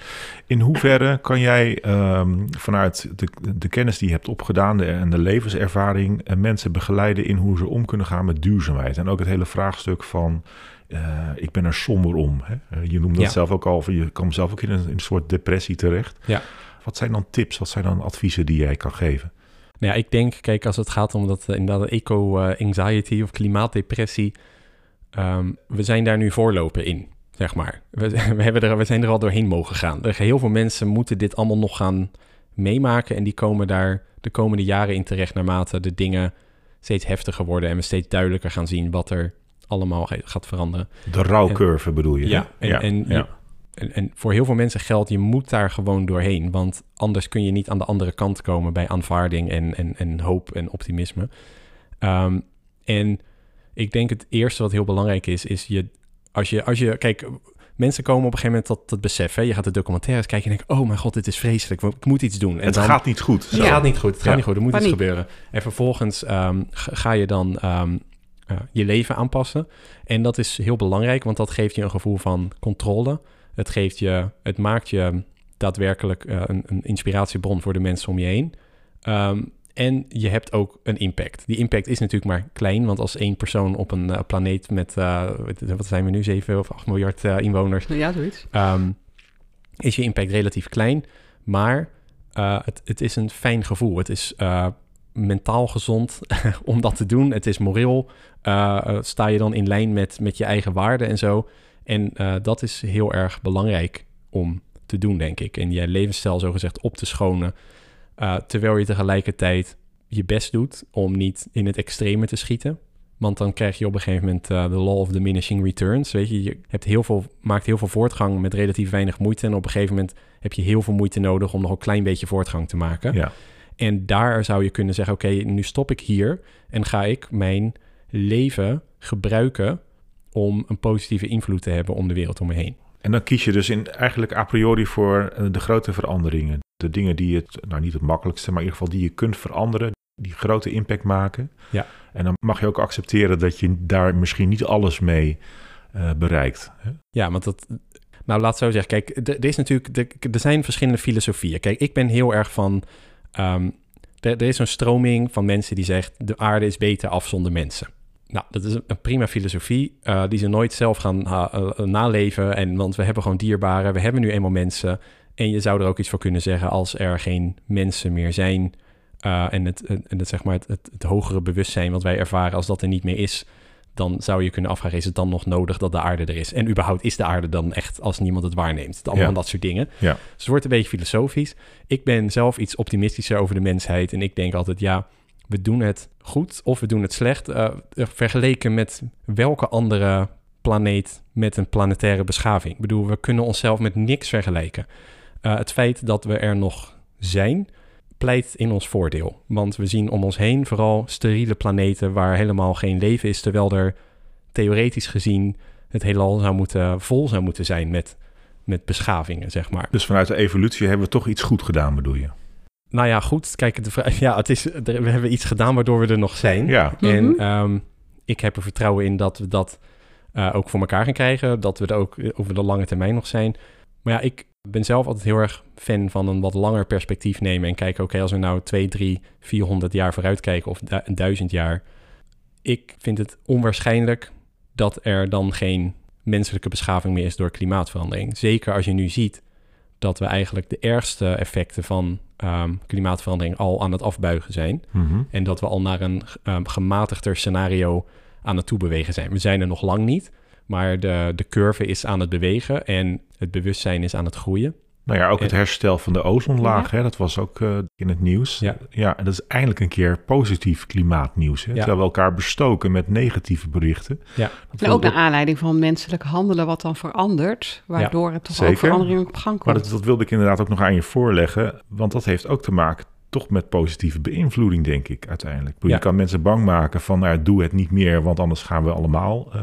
In hoeverre kan jij ehm, vanuit de, de kennis die je hebt opgedaan en de levenservaring eh, mensen begeleiden in hoe ze om kunnen gaan met duurzaamheid? En ook het hele vraagstuk van. eh, ik ben er somber om. Hè? Eh, je noemde dat Ja. zelf ook al. Je kwam zelf ook in een, in een soort depressie terecht. Ja. Wat zijn dan tips? Wat zijn dan adviezen die jij kan geven? Nou ja, ik denk, kijk, als het gaat om dat uh, inderdaad eco-anxiety of klimaatdepressie, ehm, we zijn daar nu voorlopen in, zeg maar. We, we, hebben er, we zijn er al doorheen mogen gaan. Er, heel veel mensen moeten dit allemaal nog gaan meemaken en die komen daar de komende jaren in terecht naarmate de dingen steeds heftiger worden en we steeds duidelijker gaan zien wat er allemaal gaat veranderen. De rouwcurve bedoel je? Ja, en, en, je- en, en voor heel veel mensen geldt, je moet daar gewoon doorheen. Want anders kun je niet aan de andere kant komen bij aanvaarding en, en, en hoop en optimisme. Ehm, en ik denk het eerste wat heel belangrijk is, is je, als je, als je, kijk, mensen komen op een gegeven moment tot het besef. Hè? Je gaat de documentaires kijken en denkt, oh mijn god, dit is vreselijk, ik moet iets doen. En het dan, gaat niet goed. het gaat niet goed, het gaat Ja. niet goed, er moet iets gebeuren. En vervolgens ehm, ga ga je dan ehm, eh, je leven aanpassen. En dat is heel belangrijk, want dat geeft je een gevoel van controle. Het, geeft je, het maakt je daadwerkelijk eh, een, een inspiratiebron voor de mensen om je heen. Ehm, en je hebt ook een impact. Die impact is natuurlijk maar klein, want als één persoon op een eh, planeet met, eh, wat zijn we nu, 7 of 8 miljard inwoners, Ja, zoiets. Ehm, is je impact relatief klein. Maar het, het is een fijn gevoel. Het is mentaal gezond om dat te doen. Het is moreel. sta je dan in lijn met, met je eigen waarden en zo. En eh, dat is heel erg belangrijk om te doen, denk ik. En je levensstijl zogezegd op te schonen. eh, terwijl je tegelijkertijd je best doet om niet in het extreme te schieten. Want dan krijg je op een gegeven moment eh, de law of diminishing returns. Weet je, je hebt heel veel, maakt heel veel voortgang met relatief weinig moeite. En op een gegeven moment heb je heel veel moeite nodig om nog een klein beetje voortgang te maken. Ja. En daar zou je kunnen zeggen: Oké, nu stop ik hier en ga ik mijn leven gebruiken om een positieve invloed te hebben om de wereld om me heen. En dan kies je dus in, eigenlijk a priori voor eh, de grote veranderingen. De dingen die het, nou niet het makkelijkste, maar in ieder geval die je kunt veranderen, die grote impact maken. Ja. En dan mag je ook accepteren dat je daar misschien niet alles mee eh, bereikt. Hè? Ja, want dat. Nou, laat het zo zeggen. Kijk, er is natuurlijk. Er, er zijn verschillende filosofieën. Kijk, ik ben heel erg van. ehm, er, er is een stroming van mensen die zegt: de aarde is beter af zonder mensen. Nou, dat is een, prima filosofie eh, die ze nooit zelf gaan ha- eh, naleven. En, want we hebben gewoon dierbaren, we hebben nu eenmaal mensen. En je zou er ook iets voor kunnen zeggen als er geen mensen meer zijn. eh, en het, en het, zeg maar het, het, het hogere bewustzijn wat wij ervaren, als dat er niet meer is, dan zou je kunnen afvragen, is het dan nog nodig dat de aarde er is? En überhaupt, is de aarde dan echt als niemand het waarneemt? Het allemaal Ja. dat soort dingen. Ja. Dus het wordt een beetje filosofisch. Ik ben zelf iets optimistischer over de mensheid. En ik denk altijd, ja, we doen het goed of we doen het slecht. eh, vergeleken met welke andere planeet met een planetaire beschaving. Ik bedoel, we kunnen onszelf met niks vergelijken. Eh, het feit dat we er nog zijn, pleit in ons voordeel. Want we zien om ons heen vooral steriele planeten waar helemaal geen leven is, terwijl er theoretisch gezien het heelal zou moeten, vol zou moeten zijn met, met beschavingen, zeg maar. Dus vanuit de evolutie hebben we toch iets goed gedaan, bedoel je? Nou ja, goed. Kijk, de vraag, ja, het is, we hebben iets gedaan waardoor we er nog zijn. Ja, En Mhm. ehm, ik heb er vertrouwen in dat we dat eh, ook voor elkaar gaan krijgen. Dat we er ook eh, over de lange termijn nog zijn. Maar ja, ik ben zelf altijd heel erg fan van een wat langer perspectief nemen. En kijken, oké, als we nou 2, 3, 400 jaar vooruit kijken of du- duizend jaar. Ik vind het onwaarschijnlijk dat er dan geen menselijke beschaving meer is door klimaatverandering. Zeker als je nu ziet dat we eigenlijk de ergste effecten van ehm, klimaatverandering al aan het afbuigen zijn. Mhm. En dat we al naar een ehm, gematigder scenario aan het toebewegen zijn. We zijn er nog lang niet, maar de, de curve is aan het bewegen en het bewustzijn is aan het groeien. Nou ja, ook het herstel van de ozonlaag, hè, dat was ook eh, in het nieuws. Ja. ja, en dat is eindelijk een keer positief klimaatnieuws. Hè, Ja. Terwijl we elkaar bestoken met negatieve berichten. Ja. Dat En ook naar aanleiding van menselijk handelen wat dan verandert, waardoor het toch Zeker. ook verandering op gang Maar komt. dat, dat wilde ik inderdaad ook nog aan je voorleggen. Want dat heeft ook te maken toch met positieve beïnvloeding, denk ik, uiteindelijk. Ja. Je kan mensen bang maken van, nou, doe het niet meer, want anders gaan we allemaal eh,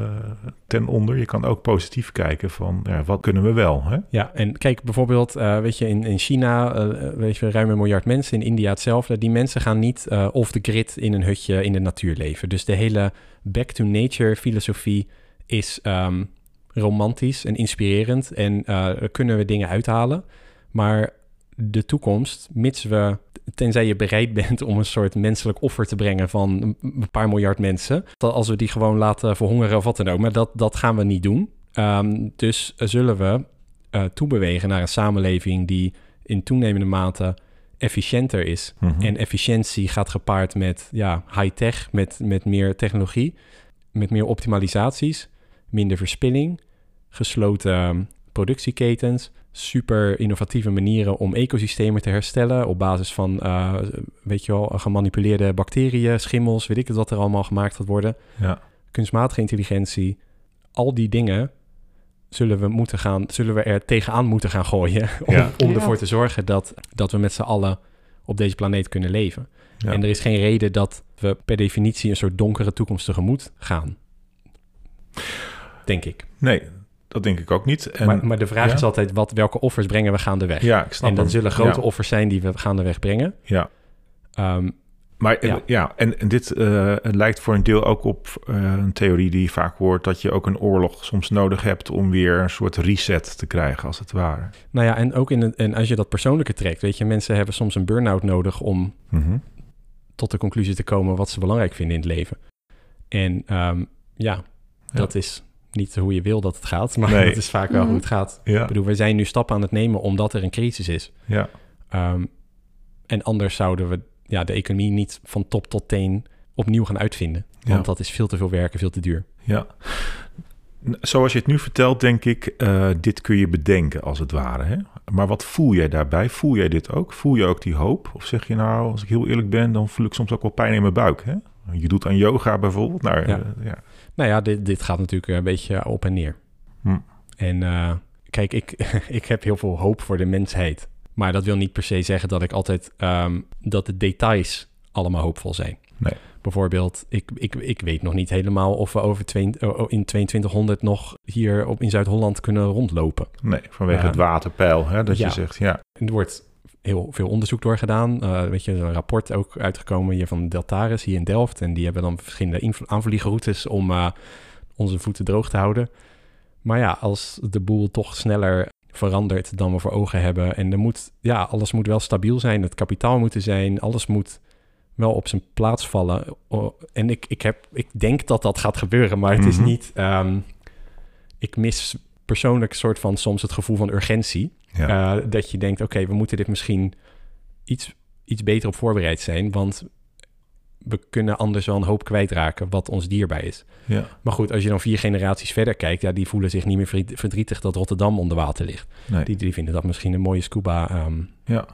ten onder. Je kan ook positief kijken van, ja, wat kunnen we wel? Hè? Ja, en kijk bijvoorbeeld, eh, weet je, in, in China, eh, weet je, ruim een miljard mensen, in India hetzelfde. Die mensen gaan niet off the grid in een hutje in de natuur leven. Dus de hele back to nature filosofie is ehm, romantisch en inspirerend en kunnen we dingen uithalen. Maar de toekomst, mits we, tenzij je bereid bent om een soort menselijk offer te brengen van een- paar miljard mensen, dat als we die gewoon laten verhongeren of wat dan ook, maar dat, dat gaan we niet doen. Ehm, dus zullen we eh, toebewegen naar een samenleving die in toenemende mate efficiënter is. Mhm. En efficiëntie gaat gepaard met ja, high-tech, met, met meer technologie, met meer optimalisaties, minder verspilling, gesloten ehm, productieketens, super innovatieve manieren om ecosystemen te herstellen op basis van, eh, weet je wel, gemanipuleerde bacteriën, schimmels, weet ik het wat er allemaal gemaakt gaat worden. Ja. kunstmatige intelligentie, al die dingen zullen we moeten gaan, zullen we er tegenaan moeten gaan gooien om, Ja. om Ja. ervoor te zorgen dat, dat we met z'n allen op deze planeet kunnen leven. Ja. En er is geen reden dat we per definitie een soort donkere toekomst tegemoet gaan. Denk ik. Nee, dat denk ik ook niet. En, maar, maar de vraag ja. is altijd, wat, welke offers brengen we gaandeweg? ja, ik snap en dat hem. zullen grote Ja, offers zijn die we gaandeweg brengen. Ja, Ehm, maar Ja. ja, en, en dit eh, lijkt voor een deel ook op eh, een theorie die je vaak hoort... dat je ook een oorlog soms nodig hebt om weer een soort reset te krijgen, als het ware. nou ja, en ook in en als je dat persoonlijke trekt, weet je, mensen hebben soms een burn-out nodig om Mhm. tot de conclusie te komen wat ze belangrijk vinden in het leven. En ehm, ja, dat is niet hoe je wil dat het gaat, maar Nee. dat is vaak wel Mhm. hoe het gaat. Ja, Ik bedoel, we zijn nu stappen aan het nemen omdat er een crisis is. ja, Ehm, en anders zouden we ja, de economie niet van top tot teen opnieuw gaan uitvinden. Want Ja. dat is veel te veel werken, veel te duur. ja. Zoals je het nu vertelt, denk ik, eh, dit kun je bedenken als het ware. Hè? Maar wat voel jij daarbij? Voel jij dit ook? Voel je ook die hoop? Of zeg je nou, als ik heel eerlijk ben, dan voel ik soms ook wel pijn in mijn buik. Hè? Je doet aan yoga bijvoorbeeld. Nou, Ja. eh, ja. Nou ja, dit, dit gaat natuurlijk een beetje op en neer. Hm. En eh, kijk, ik, ik heb heel veel hoop voor de mensheid. Maar dat wil niet per se zeggen dat ik altijd ehm, dat de details allemaal hoopvol zijn. Nee. Bijvoorbeeld, ik, ik, ik weet nog niet helemaal of we over twee, oh, in 2200 nog hier op, in Zuid-Holland kunnen rondlopen. Nee, vanwege het waterpeil, hè, dat Ja. je zegt, ja. Er wordt heel veel onderzoek door gedaan. Eh, weet je, er is een rapport ook uitgekomen hier van Deltaris hier in Delft. En die hebben dan verschillende aanvliegroutes om eh, onze voeten droog te houden. Maar ja, als de boel toch sneller verandert dan we voor ogen hebben. En er moet, ja, alles moet wel stabiel zijn. Het kapitaal moet er zijn. Alles moet wel op zijn plaats vallen. En ik, ik, heb, ik denk dat dat gaat gebeuren, maar het is Mhm. niet... ehm, ik mis persoonlijk een soort van soms het gevoel van urgentie. Ja. Eh, dat je denkt, oké, we moeten dit misschien iets, iets beter op voorbereid zijn. Want we kunnen anders wel een hoop kwijtraken wat ons dierbaar is. ja. Maar goed, als je dan vier generaties verder kijkt... Ja, die voelen zich niet meer verdriet- verdrietig dat Rotterdam onder water ligt. Nee. Die, die vinden dat misschien een mooie scuba... ehm, Ja.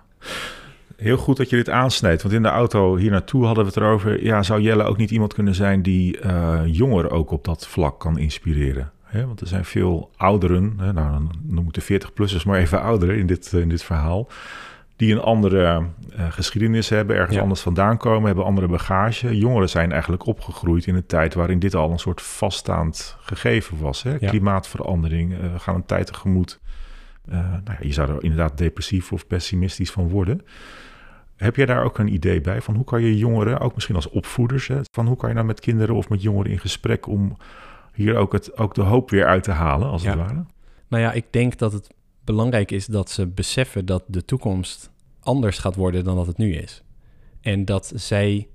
Heel goed dat je dit aansnijdt. Want in de auto hier naartoe hadden we het erover. Ja, zou Jelle ook niet iemand kunnen zijn die eh jongeren ook op dat vlak kan inspireren? Hè, want er zijn veel ouderen, hè, nou, dan noem ik de 40-plussers maar even ouderen in dit, eh, in dit verhaal. Die een andere eh, geschiedenis hebben, ergens Ja. anders vandaan komen, hebben andere bagage. Jongeren zijn eigenlijk opgegroeid in een tijd waarin dit al een soort vaststaand gegeven was. Hè? Ja. Klimaatverandering, eh, we gaan een tijd tegemoet. Nou ja, je zou er inderdaad depressief of pessimistisch van worden. Heb jij daar ook een idee bij van hoe kan je jongeren, ook misschien als opvoeders, hè, van hoe kan je nou met kinderen of met jongeren in gesprek om hier ook, het, ook de hoop weer uit te halen, als Ja. het ware? Nou ja, ik denk dat het belangrijk is dat ze beseffen dat de toekomst anders gaat worden dan dat het nu is. En dat zij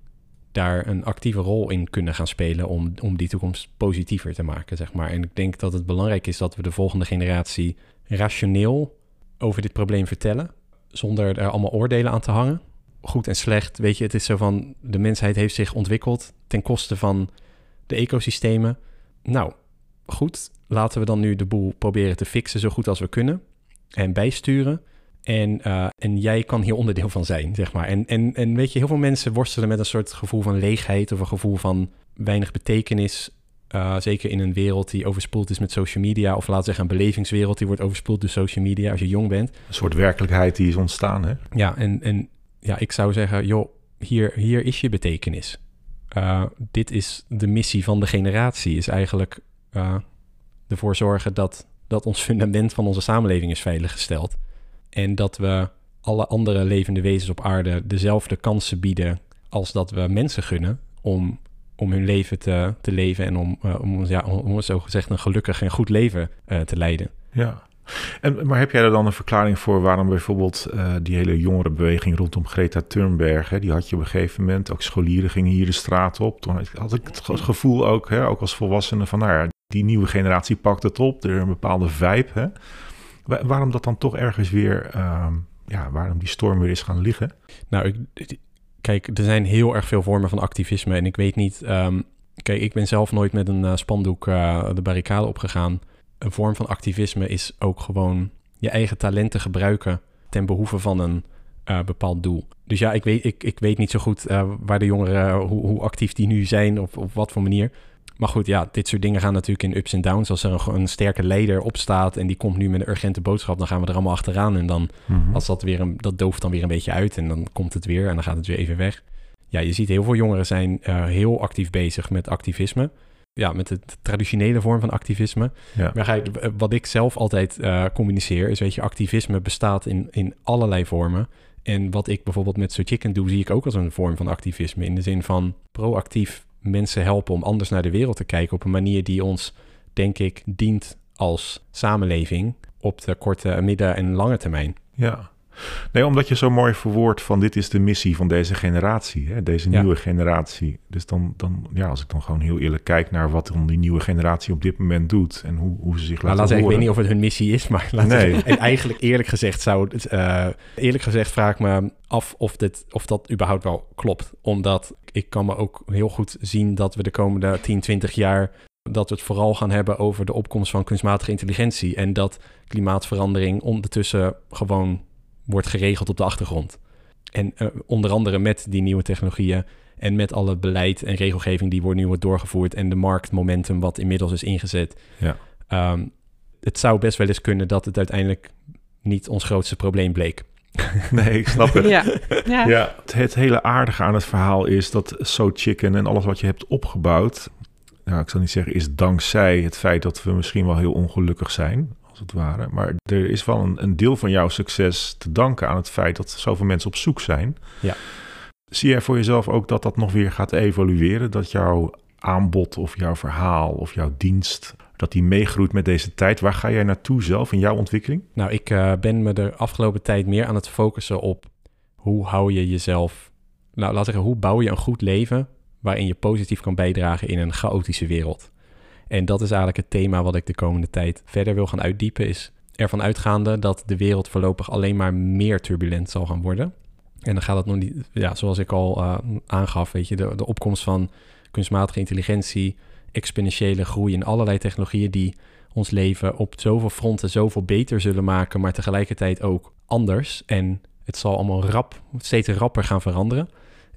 daar een actieve rol in kunnen gaan spelen om, om die toekomst positiever te maken, zeg maar. En ik denk dat het belangrijk is dat we de volgende generatie rationeel over dit probleem vertellen, zonder er allemaal oordelen aan te hangen. Goed en slecht, weet je, het is zo van de mensheid heeft zich ontwikkeld ten koste van de ecosystemen. Nou, goed, laten we dan nu de boel proberen te fixen zo goed als we kunnen en bijsturen. En, eh, en jij kan hier onderdeel van zijn, zeg maar. En, en, en weet je, heel veel mensen worstelen met een soort gevoel van leegheid of een gevoel van weinig betekenis. Eh, zeker in een wereld die overspoeld is met social media, of laten we zeggen een belevingswereld die wordt overspoeld door social media als je jong bent. Een soort werkelijkheid die is ontstaan, hè? Ja, en, en ja, ik zou zeggen, joh, hier, hier is je betekenis. Eh, dit is de missie van de generatie, is eigenlijk eh, ervoor zorgen dat, dat ons fundament van onze samenleving is veiliggesteld. En dat we alle andere levende wezens op aarde dezelfde kansen bieden als dat we mensen gunnen om, om hun leven te, te leven en om, eh, om, ja, om, om zo gezegd een gelukkig en goed leven te leiden. Ja. En, maar heb jij er dan een verklaring voor waarom bijvoorbeeld eh, die hele jongerenbeweging rondom Greta Thunberg, hè, die had je op een gegeven moment, ook scholieren gingen hier de straat op. Toen had ik het ge- gevoel ook, hè, ook als volwassene, van nou ja, die nieuwe generatie pakt het op, er is een bepaalde vibe. Hè. Wa- waarom dat dan toch ergens weer, ehm, ja, waarom die storm weer is gaan liggen? Nou, ik, kijk, er zijn heel erg veel vormen van activisme. En ik weet niet. ehm, kijk, ik ben zelf nooit met een eh, spandoek eh, de barricade opgegaan. Een vorm van activisme is ook gewoon je eigen talenten gebruiken ten behoeve van een eh, bepaald doel. Dus ja, ik weet, ik, ik weet niet zo goed eh, waar de jongeren, hoe, hoe actief die nu zijn, of op wat voor manier. Maar goed, ja, dit soort dingen gaan natuurlijk in ups en downs. Als er een, een sterke leider opstaat en die komt nu met een urgente boodschap, dan gaan we er allemaal achteraan. En dan, Mhm. als dat weer een, dat dooft dan weer een beetje uit en dan komt het weer en dan gaat het weer even weg. Ja, je ziet heel veel jongeren zijn eh, heel actief bezig met activisme. Ja, met de traditionele vorm van activisme. Ja. Maar ga je- wat ik zelf altijd eh, communiceer is, weet je, activisme bestaat in, in allerlei vormen. En wat ik bijvoorbeeld met So Chicken doe, zie ik ook als een vorm van activisme. In de zin van proactief mensen helpen om anders naar de wereld te kijken. Op een manier die ons, denk ik, dient als samenleving op de korte, midden- en lange termijn. Ja. Nee, omdat je zo mooi verwoordt van dit is de missie van deze generatie, hè? deze Ja. nieuwe generatie. Dus dan, dan, ja, als ik dan gewoon heel eerlijk kijk naar wat dan die nieuwe generatie op dit moment doet en hoe, hoe ze zich Nou, laten laat ik weet niet of het hun missie is, maar laat Nee. zeggen, en eigenlijk eerlijk gezegd zou het, eh, eerlijk gezegd vraag ik me af of, dit, of dat überhaupt wel klopt. Omdat ik kan me ook heel goed zien dat we de komende 10, 20 jaar dat we het vooral gaan hebben over de opkomst van kunstmatige intelligentie en dat klimaatverandering ondertussen gewoon wordt geregeld op de achtergrond. En eh, onder andere met die nieuwe technologieën en met alle beleid en regelgeving die wordt, nu wordt doorgevoerd en de marktmomentum wat inmiddels is ingezet. Ja. Ehm, het zou best wel eens kunnen dat het uiteindelijk niet ons grootste probleem bleek. Nee, ik snap het. Ja, ja. Ja, het, het hele aardige aan het verhaal is dat So Chicken en alles wat je hebt opgebouwd, nou, ik zal niet zeggen is dankzij het feit dat we misschien wel heel ongelukkig zijn, als het ware. Maar er is wel een, een deel van jouw succes te danken aan het feit dat zoveel mensen op zoek zijn. Ja. Zie jij voor jezelf ook dat dat nog weer gaat evolueren? Dat jouw aanbod of jouw verhaal of jouw dienst, dat die meegroeit met deze tijd? Waar ga jij naartoe zelf in jouw ontwikkeling? Nou, ik eh, ben me de afgelopen tijd meer aan het focussen op hoe hou je jezelf, nou laat zeggen, hoe bouw je een goed leven waarin je positief kan bijdragen in een chaotische wereld. En dat is eigenlijk het thema wat ik de komende tijd verder wil gaan uitdiepen, is ervan uitgaande dat de wereld voorlopig alleen maar meer turbulent zal gaan worden. En dan gaat het nog niet, ja, zoals ik al eh, aangaf, weet je, de, de opkomst van kunstmatige intelligentie, exponentiële groei in allerlei technologieën die ons leven op zoveel fronten zoveel beter zullen maken, maar tegelijkertijd ook anders. En het zal allemaal rap, steeds rapper gaan veranderen.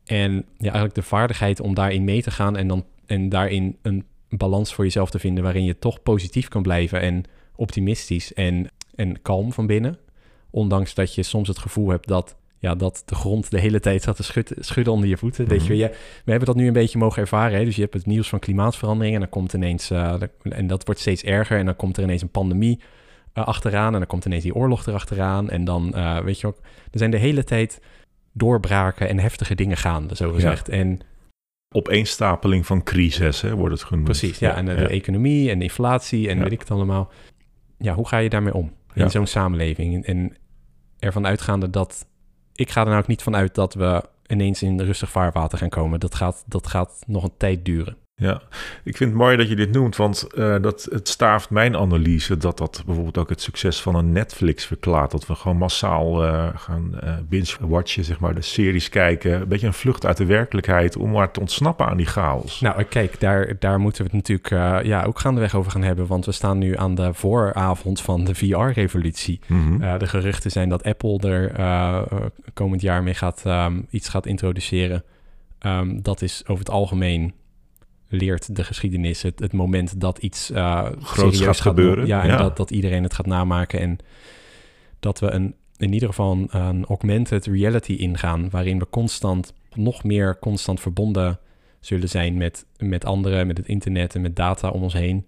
En ja, eigenlijk de vaardigheid om daarin mee te gaan en dan en daarin een balans voor jezelf te vinden waarin je toch positief kan blijven en optimistisch en, en kalm van binnen. Ondanks dat je soms het gevoel hebt dat, ja, dat de grond de hele tijd staat te schudden, schudden onder je voeten. Weet je, Mhm. ja, we hebben dat nu een beetje mogen ervaren. Hè? Dus je hebt het nieuws van klimaatverandering en dan komt ineens, eh, en dat wordt steeds erger. En dan komt er ineens een pandemie eh, achteraan en dan komt ineens die oorlog erachteraan. En dan, eh, weet je ook, er zijn de hele tijd doorbraken en heftige dingen gaande, zo gezegd. En Opeenstapeling van crisis, hè, wordt het genoemd. precies, ja, en de, de economie en de inflatie en Ja. weet ik het allemaal. Ja, hoe ga je daarmee om in zo'n samenleving? En ervan uitgaande dat, ik ga er nou ook niet van uit dat we ineens in rustig vaarwater gaan komen. Dat gaat, dat gaat nog een tijd duren. Ja, ik vind het mooi dat je dit noemt, want eh, dat, het staaft mijn analyse dat dat bijvoorbeeld ook het succes van een Netflix verklaart. Dat we gewoon massaal eh, gaan eh, binge-watchen, zeg maar, de series kijken. Een beetje een vlucht uit de werkelijkheid om maar te ontsnappen aan die chaos. Nou, kijk, daar, daar moeten we het natuurlijk ja, ook gaandeweg over gaan hebben. Want we staan nu aan de vooravond van de VR-revolutie. Mhm. De geruchten zijn dat Apple er komend jaar mee gaat, ehm, iets gaat introduceren. Ehm, dat is over het algemeen leert de geschiedenis het, het moment dat iets Groots serieus gaat gebeuren, Ja, en ja. Dat, dat iedereen het gaat namaken. En dat we een, in ieder geval een, een augmented reality ingaan... waarin we constant, nog meer constant verbonden zullen zijn met, met anderen... met het internet en met data om ons heen.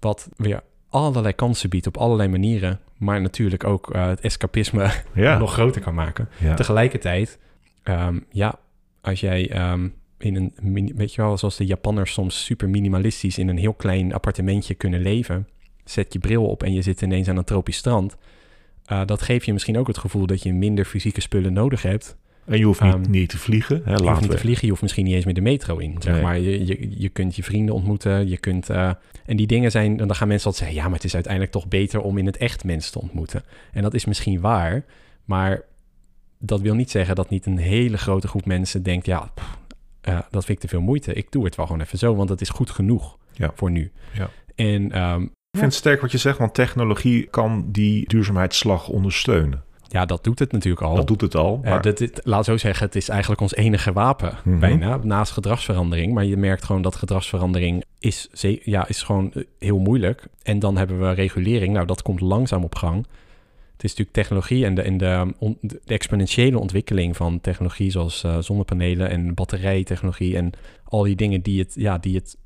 Wat weer allerlei kansen biedt op allerlei manieren... maar natuurlijk ook eh, het escapisme ja. nog groter kan maken. ja. Tegelijkertijd, ehm, ja, als jij ehm, in een, weet je wel, zoals de Japanners soms super minimalistisch in een heel klein appartementje kunnen leven, zet je bril op en je zit ineens aan een tropisch strand. Eh, dat geeft je misschien ook het gevoel dat je minder fysieke spullen nodig hebt. En je hoeft niet, Ehm, niet te vliegen. Hè, Je hoeft niet te vliegen, je hoeft misschien niet eens meer de metro in. Zeg Nee. maar. Je, je, je kunt je vrienden ontmoeten, je kunt... eh, en die dingen zijn... Dan gaan mensen altijd zeggen... ja, maar het is uiteindelijk toch beter om in het echt mensen te ontmoeten. En dat is misschien waar, maar dat wil niet zeggen dat niet een hele grote groep mensen denkt... ja, pff, eh, dat vind ik te veel moeite. Ik doe het wel gewoon even zo, want dat is goed genoeg Ja. voor nu. Ja. En ehm, Ik vind het sterk wat je zegt, want technologie kan die duurzaamheidsslag ondersteunen. Ja, dat doet het natuurlijk al. Dat doet het al. Eh, Maar, dat, dit, laat zo zeggen, het is eigenlijk ons enige wapen Mhm. bijna, naast gedragsverandering. Maar je merkt gewoon dat gedragsverandering is, ja, is gewoon eh, heel moeilijk. En dan hebben we regulering. Nou, dat komt langzaam op gang. Het is natuurlijk technologie en de, en de, on- de exponentiële ontwikkeling van technologie zoals eh, zonnepanelen en batterijtechnologie en al die dingen die het, ja, die het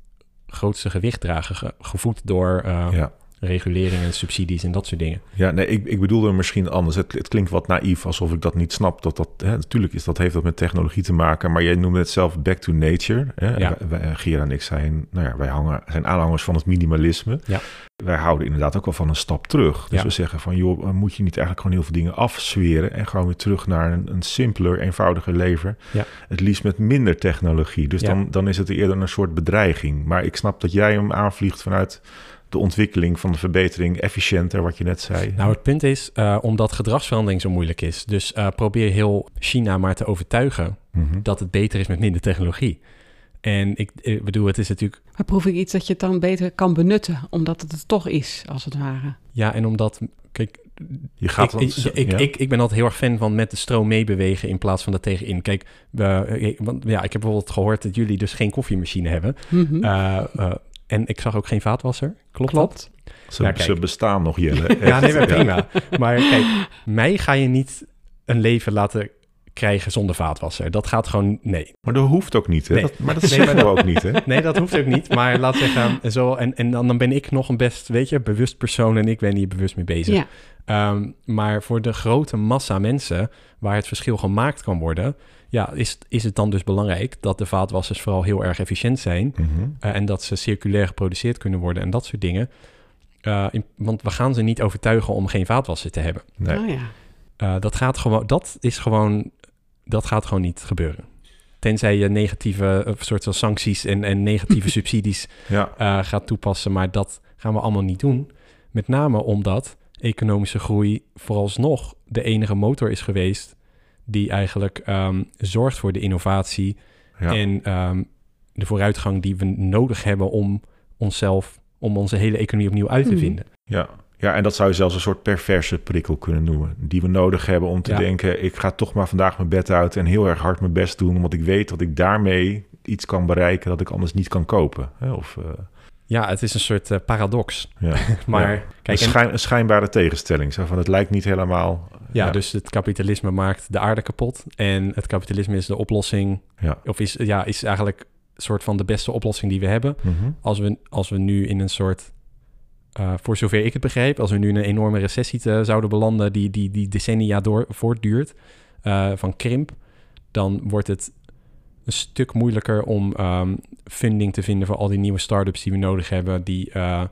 grootste gewicht dragen, ge- gevoed door eh, ja. Regulering en subsidies en dat soort dingen. Ja, nee, ik, ik bedoelde misschien anders. Het, het klinkt wat naïef, alsof ik dat niet snap. Dat dat, hè, natuurlijk is dat, heeft dat met technologie te maken. Maar jij noemde het zelf back to nature. Hè? Ja. Wij, wij- Gira en ik zijn, nou ja, wij hangen, zijn aanhangers van het minimalisme. Ja. Wij houden inderdaad ook wel van een stap terug. Dus Ja. we zeggen van, joh, moet je niet eigenlijk gewoon heel veel dingen afzweren... en gewoon weer terug naar een, een simpeler, eenvoudiger leven. Ja. Het liefst met minder technologie. Dus dan, dan is het eerder een soort bedreiging. Maar ik snap dat jij hem aanvliegt vanuit de ontwikkeling van de verbetering, efficiënter, wat je net zei. Nou, het punt is, eh, omdat gedragsverandering zo moeilijk is, dus eh, probeer heel China maar te overtuigen Mhm. dat het beter is met minder technologie. En ik, ik bedoel, het is natuurlijk, Maar proef ik iets dat je het dan beter kan benutten, omdat het het toch is, als het ware. ja, en omdat, kijk, Je gaat ik, ik, ik, ja. ik, ik ben altijd heel erg fan van met de stroom meebewegen in plaats van er tegenin. Kijk, we, ik- want, ja, ik heb bijvoorbeeld gehoord dat jullie dus geen koffiemachine hebben. Eh, en ik zag ook geen vaatwasser. Klopt, dat? Klopt. Ze, Ja, kijk. ze bestaan nog, Jelle. Ja, nee, maar prima. Maar kijk, mij ga je niet een leven laten krijgen zonder vaatwasser. Dat gaat gewoon, nee. Maar dat hoeft ook niet, hè? Nee. Dat, maar dat Nee, maar we ook niet, hè? Nee, dat hoeft ook niet. Maar laat zeggen, zo, en, en dan, dan ben ik nog een best, weet je, bewust persoon en ik ben hier bewust mee bezig. Ja. Ehm, maar voor de grote massa mensen waar het verschil gemaakt kan worden, ja, is, is het dan dus belangrijk dat de vaatwassers vooral heel erg efficiënt zijn Mhm. eh, en dat ze circulair geproduceerd kunnen worden en dat soort dingen. Eh, in- want we gaan ze niet overtuigen om geen vaatwasser te hebben. Nee. Oh ja. Eh, dat gaat gewoon, dat is gewoon, dat gaat gewoon niet gebeuren. Tenzij je negatieve soort van sancties en, en negatieve subsidies Ja, eh, gaat toepassen. Maar dat gaan we allemaal niet doen. Met name omdat economische groei vooralsnog de enige motor is geweest die eigenlijk ehm, zorgt voor de innovatie ja. en ehm, de vooruitgang die we nodig hebben om onszelf, om onze hele economie opnieuw uit te Mhm. vinden. ja. ja, en dat zou je zelfs een soort perverse prikkel kunnen noemen. Die we nodig hebben om te Ja. denken... ik ga toch maar vandaag mijn bed uit en heel erg hard mijn best doen... omdat ik weet dat ik daarmee iets kan bereiken... dat ik anders niet kan kopen. Hè? Of, eh, Ja, het is een soort eh, paradox. ja. Maar Ja. kijk, een, en- schijn- een schijnbare tegenstelling. Zo van, het lijkt niet helemaal... Ja, dus het kapitalisme maakt de aarde kapot. En het kapitalisme is de oplossing, Ja. of is, ja, is eigenlijk een soort van de beste oplossing die we hebben. Mhm. Als we, als we nu in een soort, eh, voor zover ik het begrijp, als we nu in een enorme recessie te- zouden belanden die, die, die decennia door, voortduurt, eh, van krimp, dan wordt het een stuk moeilijker om ehm, funding te vinden voor al die nieuwe start-ups die we nodig hebben. Die, eh,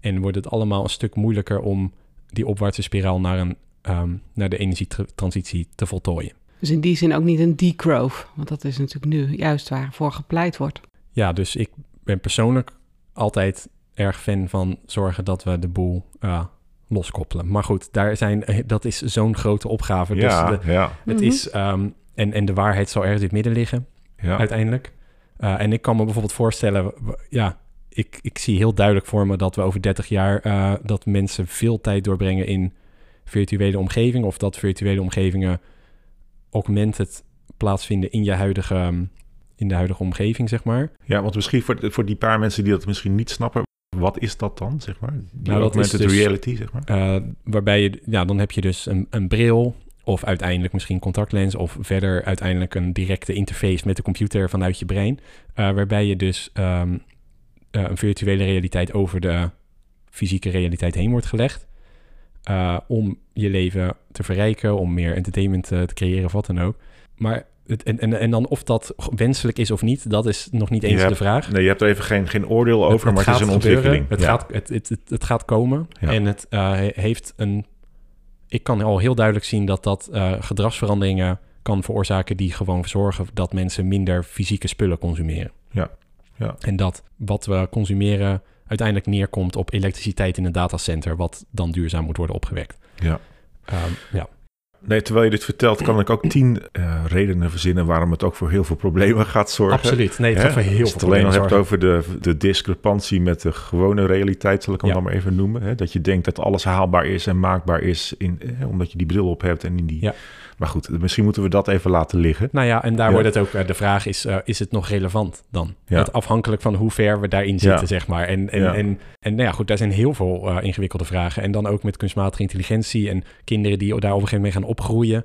en wordt het allemaal een stuk moeilijker om die opwaartse spiraal naar, een, ehm, naar de energietransitie te voltooien. Dus in die zin ook niet een degrowth. Want dat is natuurlijk nu juist waarvoor gepleit wordt. Ja, dus ik ben persoonlijk altijd erg fan van zorgen dat we de boel eh, loskoppelen. Maar goed, daar zijn, dat is zo'n grote opgave. Ja, Dus de- ja, het Mhm. is, ehm, en, en de waarheid zal ergens in het midden liggen, ja. uiteindelijk. Eh, en ik kan me bijvoorbeeld voorstellen, ja, ik, ik zie heel duidelijk voor me dat we over 30 jaar, eh, dat mensen veel tijd doorbrengen in virtuele omgevingen, of dat virtuele omgevingen augmented plaatsvinden in je huidige, ehm, in de huidige omgeving, zeg maar. Ja, want misschien voor, voor die paar mensen die dat misschien niet snappen... wat is dat dan, zeg maar? Die Nou, dat is dus- reality, zeg maar? Eh, waarbij je, ja, dan heb je dus een, een bril of uiteindelijk misschien contactlens of verder uiteindelijk een directe interface met de computer vanuit je brein. eh, waarbij je dus ehm, eh, een virtuele realiteit over de fysieke realiteit heen wordt gelegd. eh, om je leven te verrijken, om meer entertainment te creëren of wat dan ook. Maar het, en, en, en dan of dat wenselijk is of niet, dat is nog niet eens de vraag. Nee, je hebt er even geen, geen oordeel over, maar het is een gebeuren. ontwikkeling. Het, Ja. gaat, het, het, het, het gaat komen. Ja. En het he- heeft een... Ik kan al heel duidelijk zien dat dat eh, gedragsveranderingen kan veroorzaken... die gewoon zorgen dat mensen minder fysieke spullen consumeren. Ja. Ja. En dat wat we consumeren uiteindelijk neerkomt op elektriciteit in een datacenter... wat dan duurzaam moet worden opgewekt. Ja. Ehm, ja. Nee, terwijl je dit vertelt, kan ik ook tien uh, redenen verzinnen waarom het ook voor heel veel problemen gaat zorgen. Absoluut. Nee, het gaat voor heel veel problemen Als je het alleen nog hebt over de, de discrepantie met de gewone realiteit, zal ik hem ja. dan maar even noemen. Hè? Dat je denkt dat alles haalbaar is en maakbaar is, in, omdat je die bril op hebt en in die... Ja maar goed, misschien moeten we dat even laten liggen. Nou ja, en daar wordt het ook, uh, de vraag is, uh, is het nog relevant dan? Het afhankelijk van hoe ver we daarin zitten, zeg maar. En, en, en, en nou ja, goed, daar zijn heel veel uh, ingewikkelde vragen. En dan ook met kunstmatige intelligentie en kinderen die daar op een gegeven moment mee gaan opgroeien.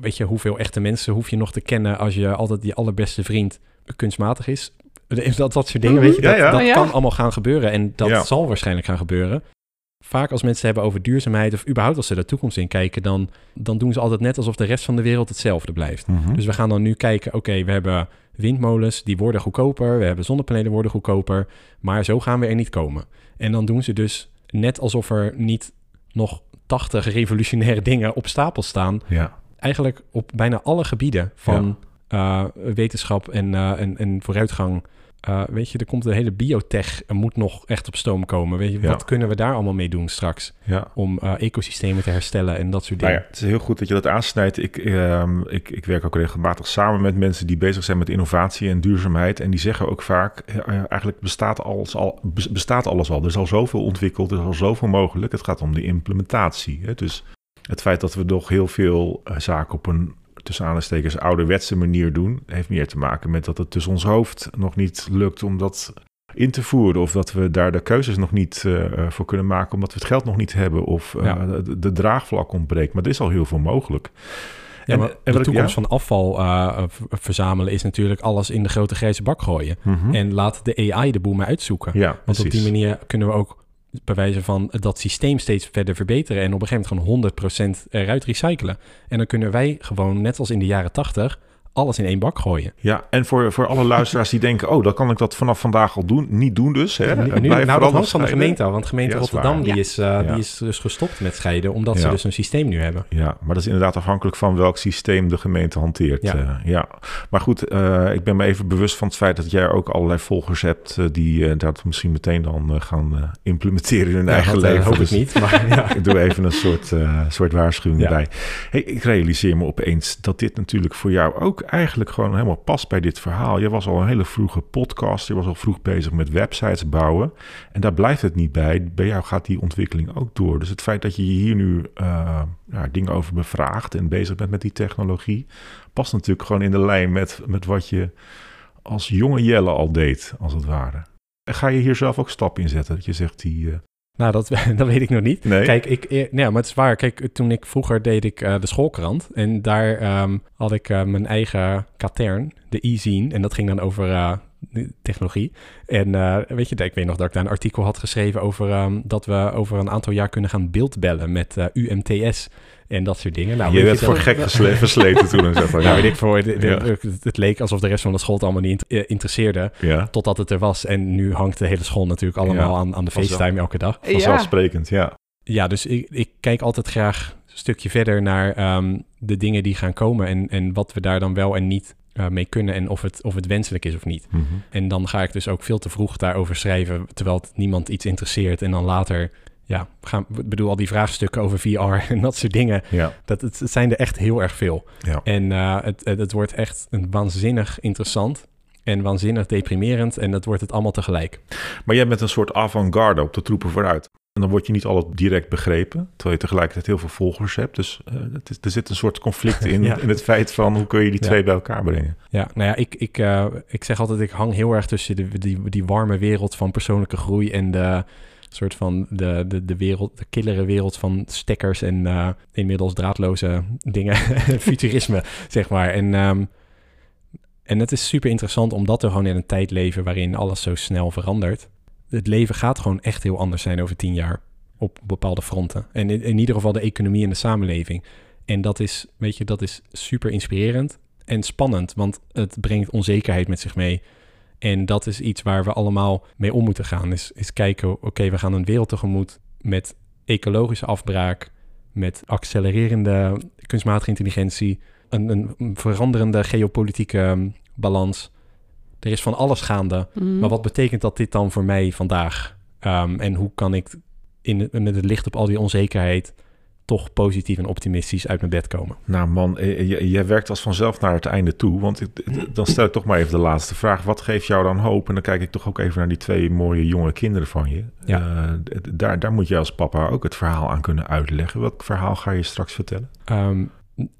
Weet je, hoeveel echte mensen hoef je nog te kennen als je altijd die allerbeste vriend kunstmatig is? Dat, dat soort dingen, weet je, dat, dat oh kan allemaal gaan gebeuren. En dat zal waarschijnlijk gaan gebeuren vaak als mensen hebben over duurzaamheid of überhaupt als ze de toekomst in kijken, dan, dan doen ze altijd net alsof de rest van de wereld hetzelfde blijft. Mhm. Dus we gaan dan nu kijken, oké, we hebben windmolens, die worden goedkoper, we hebben zonnepanelen worden goedkoper, maar zo gaan we er niet komen. En dan doen ze dus net alsof er niet nog 80 revolutionaire dingen op stapel staan. Ja. Eigenlijk op bijna alle gebieden van uh, wetenschap en, uh, en, en vooruitgang uh, weet je, er komt een hele biotech, er moet nog echt op stoom komen. Weet je, wat kunnen we daar allemaal mee doen straks? Ja. Om uh, ecosystemen te herstellen en dat soort dingen. Nou ja, het is heel goed dat je dat aansnijdt. Ik, uh, ik, ik werk ook regelmatig samen met mensen die bezig zijn met innovatie en duurzaamheid. En die zeggen ook vaak, eh, eigenlijk bestaat alles, al, bestaat alles al. Er is al zoveel ontwikkeld, er is al zoveel mogelijk. Het gaat om de implementatie. Hè? Dus het feit dat we nog heel veel zaken op een tussen aanstekers ouderwetse manier doen, heeft meer te maken met dat het tussen ons hoofd nog niet lukt om dat in te voeren. Of dat we daar de keuzes nog niet uh, voor kunnen maken, omdat we het geld nog niet hebben. Of uh, ja. de, de, draagvlak ontbreekt. Maar er is al heel veel mogelijk. Ja, en, en de toekomst ja? van afval uh, verzamelen is natuurlijk alles in de grote grijze bak gooien. Mm -hmm. En laat de AI de boel maar uitzoeken. Ja, Want precies. op die manier kunnen we ook bij wijze van dat systeem steeds verder verbeteren en op een gegeven moment gewoon 100% eruit recyclen. En dan kunnen wij gewoon, net als in de jaren 80, alles in één bak gooien. Ja, en voor, voor alle luisteraars die denken... oh, dan kan ik dat vanaf vandaag al doen. Niet doen dus. Hè? Nu, nu, nou, dat hangt van de gemeente Want gemeente ja, Rotterdam die is, uh, ja. die is dus gestopt met scheiden... omdat ze dus een systeem nu hebben. Ja, maar dat is inderdaad afhankelijk van welk systeem de gemeente hanteert. Ja. Uh, ja. Maar goed, uh, ik ben me even bewust van het feit... dat jij ook allerlei volgers hebt... die dat misschien meteen dan gaan implementeren in hun eigen dat, leven. hoop dus ik niet, maar ja. ik doe even een soort, soort waarschuwing erbij. Hey, ik realiseer me opeens dat dit natuurlijk voor jou ook eigenlijk gewoon helemaal past bij dit verhaal. Je was al een hele vroege podcast, je was al vroeg bezig met websites bouwen. En daar blijft het niet bij. Bij jou gaat die ontwikkeling ook door. Dus het feit dat je hier nu uh, ja, dingen over bevraagt en bezig bent met die technologie, past natuurlijk gewoon in de lijn met, met wat je als jonge Jelle al deed, als het ware. En ga je hier zelf ook stappen in zetten? Dat je zegt die. Uh, nou, dat, dat weet ik nog niet. Nee. Kijk, ik, nee, maar het is waar. Kijk, toen ik vroeger deed ik uh, de schoolkrant. En daar um, had ik uh, mijn eigen katern, de e-zine. En dat ging dan over uh, technologie. En weet je, ik weet nog dat ik daar een artikel had geschreven over um, dat we over een aantal jaar kunnen gaan beeldbellen met UMTS. En dat soort dingen. Nou, je werd voor gek gesle versleten toen. En zo van, ja. Nou, weet ik voor. De, de, ja. Het leek alsof de rest van de school het allemaal niet interesseerde. Ja. Totdat het er was. En nu hangt de hele school natuurlijk allemaal aan, aan de FaceTime elke dag. Vanzelfsprekend, ja. Ja, dus ik, ik kijk altijd graag een stukje verder naar um, de dingen die gaan komen. En, en wat we daar dan wel en niet uh, mee kunnen. En of het, of het wenselijk is of niet. Mm -hmm. En dan ga ik dus ook veel te vroeg daarover schrijven. Terwijl het niemand iets interesseert. En dan later ja, gaan, ik bedoel, al die vraagstukken over VR en dat soort dingen. Ja. Dat, het, het zijn er echt heel erg veel. Ja. En uh, het, het, het, wordt echt een waanzinnig interessant en waanzinnig deprimerend. En dat wordt het allemaal tegelijk. Maar jij bent een soort avant-garde op de troepen vooruit. En dan word je niet altijd direct begrepen, terwijl je tegelijkertijd heel veel volgers hebt. Dus uh, het is, er zit een soort conflict in, ja. in het feit van hoe kun je die twee ja. bij elkaar brengen. Ja, nou ja, ik, ik, uh, ik zeg altijd, ik hang heel erg tussen de, die, die warme wereld van persoonlijke groei en de soort van de, de, de wereld, de killere wereld van stekkers en uh, inmiddels draadloze dingen, futurisme, zeg maar. En, um, en het is super interessant omdat we gewoon in een tijd leven waarin alles zo snel verandert. Het leven gaat gewoon echt heel anders zijn over tien jaar op bepaalde fronten. En in, in ieder geval de economie en de samenleving. En dat is, weet je, dat is super inspirerend en spannend, want het brengt onzekerheid met zich mee. En dat is iets waar we allemaal mee om moeten gaan. Is, is kijken, oké, okay, we gaan een wereld tegemoet met ecologische afbraak, met accelererende kunstmatige intelligentie, een, een veranderende geopolitieke balans. Er is van alles gaande. Mm. Maar wat betekent dat dit dan voor mij vandaag? Um, en hoe kan ik in, met het licht op al die onzekerheid toch positief en optimistisch uit mijn bed komen. Nou man, jij werkt als vanzelf naar het einde toe. Want ik- dan stel ik toch maar even de laatste vraag. Wat geeft jou dan hoop? En dan kijk ik toch ook even naar die twee mooie jonge kinderen van je. Ja. Eh, daar, daar moet jij als papa ook het verhaal aan kunnen uitleggen. Welk verhaal ga je straks vertellen? Ehm,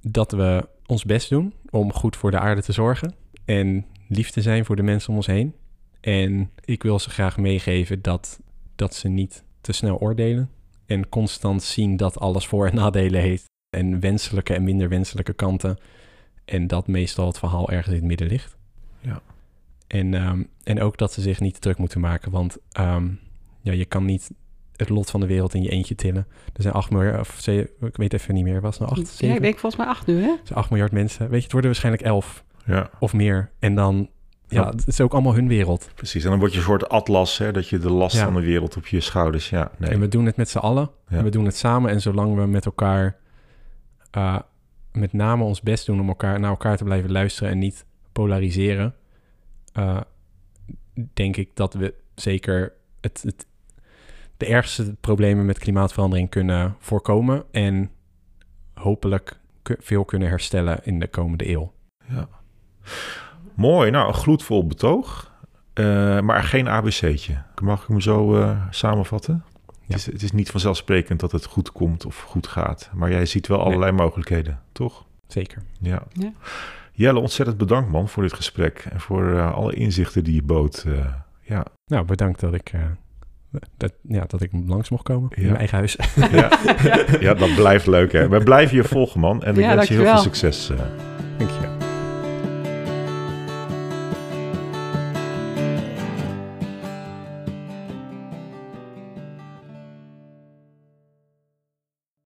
dat we ons best doen om goed voor de aarde te zorgen en lief te zijn voor de mensen om ons heen. En ik wil ze graag meegeven dat, dat ze niet te snel oordelen en constant zien dat alles voor- en nadelen heeft en wenselijke en minder wenselijke kanten. En dat meestal het verhaal ergens in het midden ligt. Ja. En, ehm, en ook dat ze zich niet te druk moeten maken, want ehm, ja, je kan niet het lot van de wereld in je eentje tillen. Er zijn 8 miljard, of ze- ik weet even niet meer, was het nou 8, Ja, ik denk volgens mij acht nu, hè? er zijn 8 miljard mensen. Weet je, het worden waarschijnlijk 11 Ja, of meer. En dan, ja, het is ook allemaal hun wereld. precies. En dan word je een soort atlas, hè, dat je de last van de wereld op je schouders... Ja, nee. En we doen het met z'n allen. En we doen het samen. En zolang we met elkaar, eh, met name ons best doen om elkaar, naar elkaar te blijven luisteren en niet polariseren, eh, denk ik dat we zeker het, het, de ergste problemen met klimaatverandering kunnen voorkomen. En hopelijk veel kunnen herstellen in de komende eeuw. Ja. Mooi, nou, een gloedvol betoog. Eh, maar geen ABC'tje. Mag ik hem zo eh, samenvatten? Het, is, het is niet vanzelfsprekend dat het goed komt of goed gaat. Maar jij ziet wel Nee. allerlei mogelijkheden, toch? Zeker. Ja. Ja. Jelle, ontzettend bedankt man voor dit gesprek. En voor eh, alle inzichten die je bood. Eh, ja. Nou, bedankt dat ik, eh, dat, ja, dat ik langs mocht komen in mijn eigen huis. Ja. ja, dat blijft leuk hè. We blijven je volgen man. En ik wens je heel veel succes. eh. Dank je.